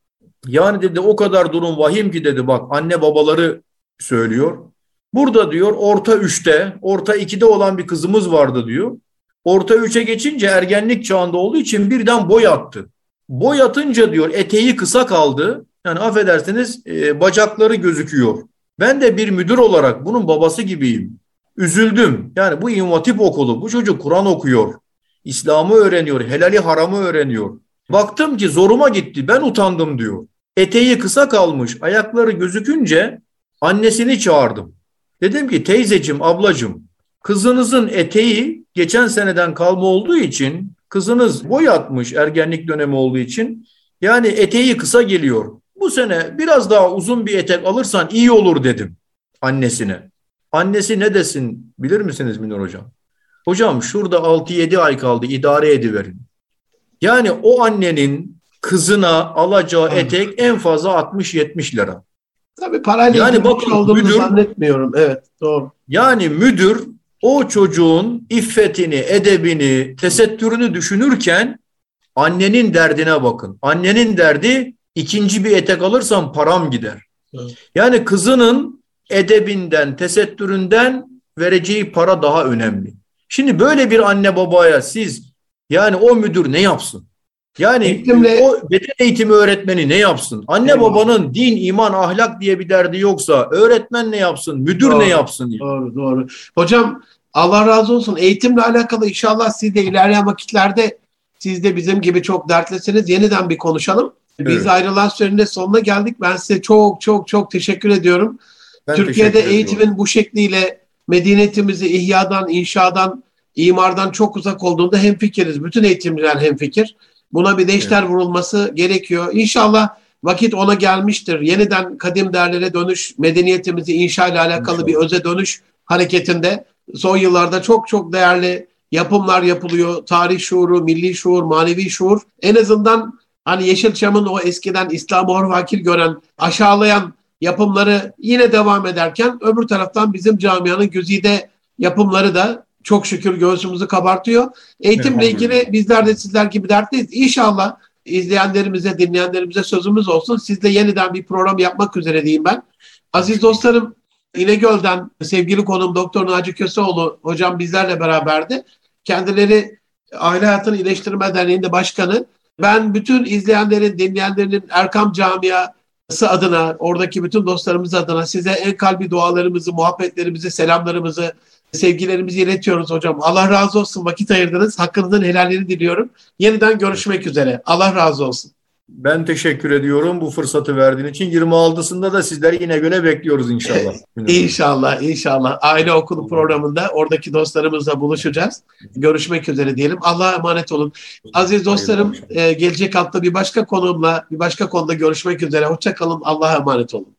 yani dedi o kadar durum vahim ki dedi bak anne babaları söylüyor. Burada diyor orta üçte, orta ikide olan bir kızımız vardı diyor. Orta üçe geçince ergenlik çağında olduğu için birden boy attı. Boy atınca diyor eteği kısa kaldı. Yani affedersiniz e, bacakları gözüküyor. Ben de bir müdür olarak bunun babası gibiyim. Üzüldüm. Yani bu İmam okulu, bu çocuk Kur'an okuyor. İslam'ı öğreniyor, helali haramı öğreniyor. Baktım ki zoruma gitti, ben utandım diyor. Eteği kısa kalmış, ayakları gözükünce annesini çağırdım. Dedim ki teyzecim, ablacım, kızınızın eteği geçen seneden kalma olduğu için, kızınız boy atmış ergenlik dönemi olduğu için, yani eteği kısa geliyor. Bu sene biraz daha uzun bir etek alırsan iyi olur dedim annesine. Annesi ne desin bilir misiniz Minor Hocam? Hocam şurada 6-7 ay kaldı idare ediverin. Yani o annenin kızına alacağı etek en fazla 60-70 lira. Tabii parayla yani bakın, olduğunu müdür, zannetmiyorum. Evet doğru. Yani müdür o çocuğun iffetini, edebini, tesettürünü düşünürken annenin derdine bakın. Annenin derdi ikinci bir etek alırsam param gider. Evet. Yani kızının edebinden, tesettüründen vereceği para daha önemli. Şimdi böyle bir anne babaya siz yani o müdür ne yapsın? Yani Eğitimle... o beden eğitimi öğretmeni ne yapsın? Anne evet. babanın din, iman, ahlak diye bir derdi yoksa öğretmen ne yapsın? Müdür doğru, ne yapsın? Diye. Doğru, doğru. Hocam Allah razı olsun. Eğitimle alakalı inşallah siz de ilerleyen vakitlerde siz de bizim gibi çok dertlisiniz. Yeniden bir konuşalım. Biz evet. ayrılan sürenin sonuna geldik. Ben size çok çok çok teşekkür ediyorum. Ben Türkiye'de eğitimin bu şekliyle medeniyetimizi ihyadan, inşadan, imardan çok uzak olduğunda hemfikiriz. Bütün eğitimciler hemfikir. Buna bir değişler evet. vurulması gerekiyor. İnşallah vakit ona gelmiştir. Yeniden kadim değerlere dönüş, medeniyetimizi inşa ile alakalı İnşallah. bir öze dönüş hareketinde son yıllarda çok çok değerli yapımlar yapılıyor. Tarih şuuru, milli şuur, manevi şuur. En azından hani Yeşilçam'ın o eskiden İslam'ı horvakil gören, aşağılayan yapımları yine devam ederken öbür taraftan bizim camianın güzide yapımları da çok şükür göğsümüzü kabartıyor. Eğitimle ilgili bizler de sizler gibi dertliyiz. İnşallah izleyenlerimize, dinleyenlerimize sözümüz olsun. Sizle yeniden bir program yapmak üzere diyeyim ben. Aziz dostlarım, İnegöl'den sevgili konum Doktor Naci Köseoğlu hocam bizlerle beraberdi. Kendileri Aile Hayatını İyileştirme Derneği'nde başkanı. Ben bütün izleyenlerin, dinleyenlerin Erkam Camiası adına, oradaki bütün dostlarımız adına size en kalbi dualarımızı, muhabbetlerimizi, selamlarımızı, sevgilerimizi iletiyoruz hocam. Allah razı olsun vakit ayırdınız. Hakkınızın helalini diliyorum. Yeniden görüşmek üzere. Allah razı olsun. Ben teşekkür ediyorum bu fırsatı verdiğin için. 26'sında da sizleri yine göre bekliyoruz inşallah. *laughs* İnşallah, inşallah. Aile okulu programında oradaki dostlarımızla buluşacağız. Görüşmek üzere diyelim. Allah'a emanet olun. Aziz dostlarım, e, gelecek hafta bir başka konumla, bir başka konuda görüşmek üzere. Hoşçakalın. Allah'a emanet olun.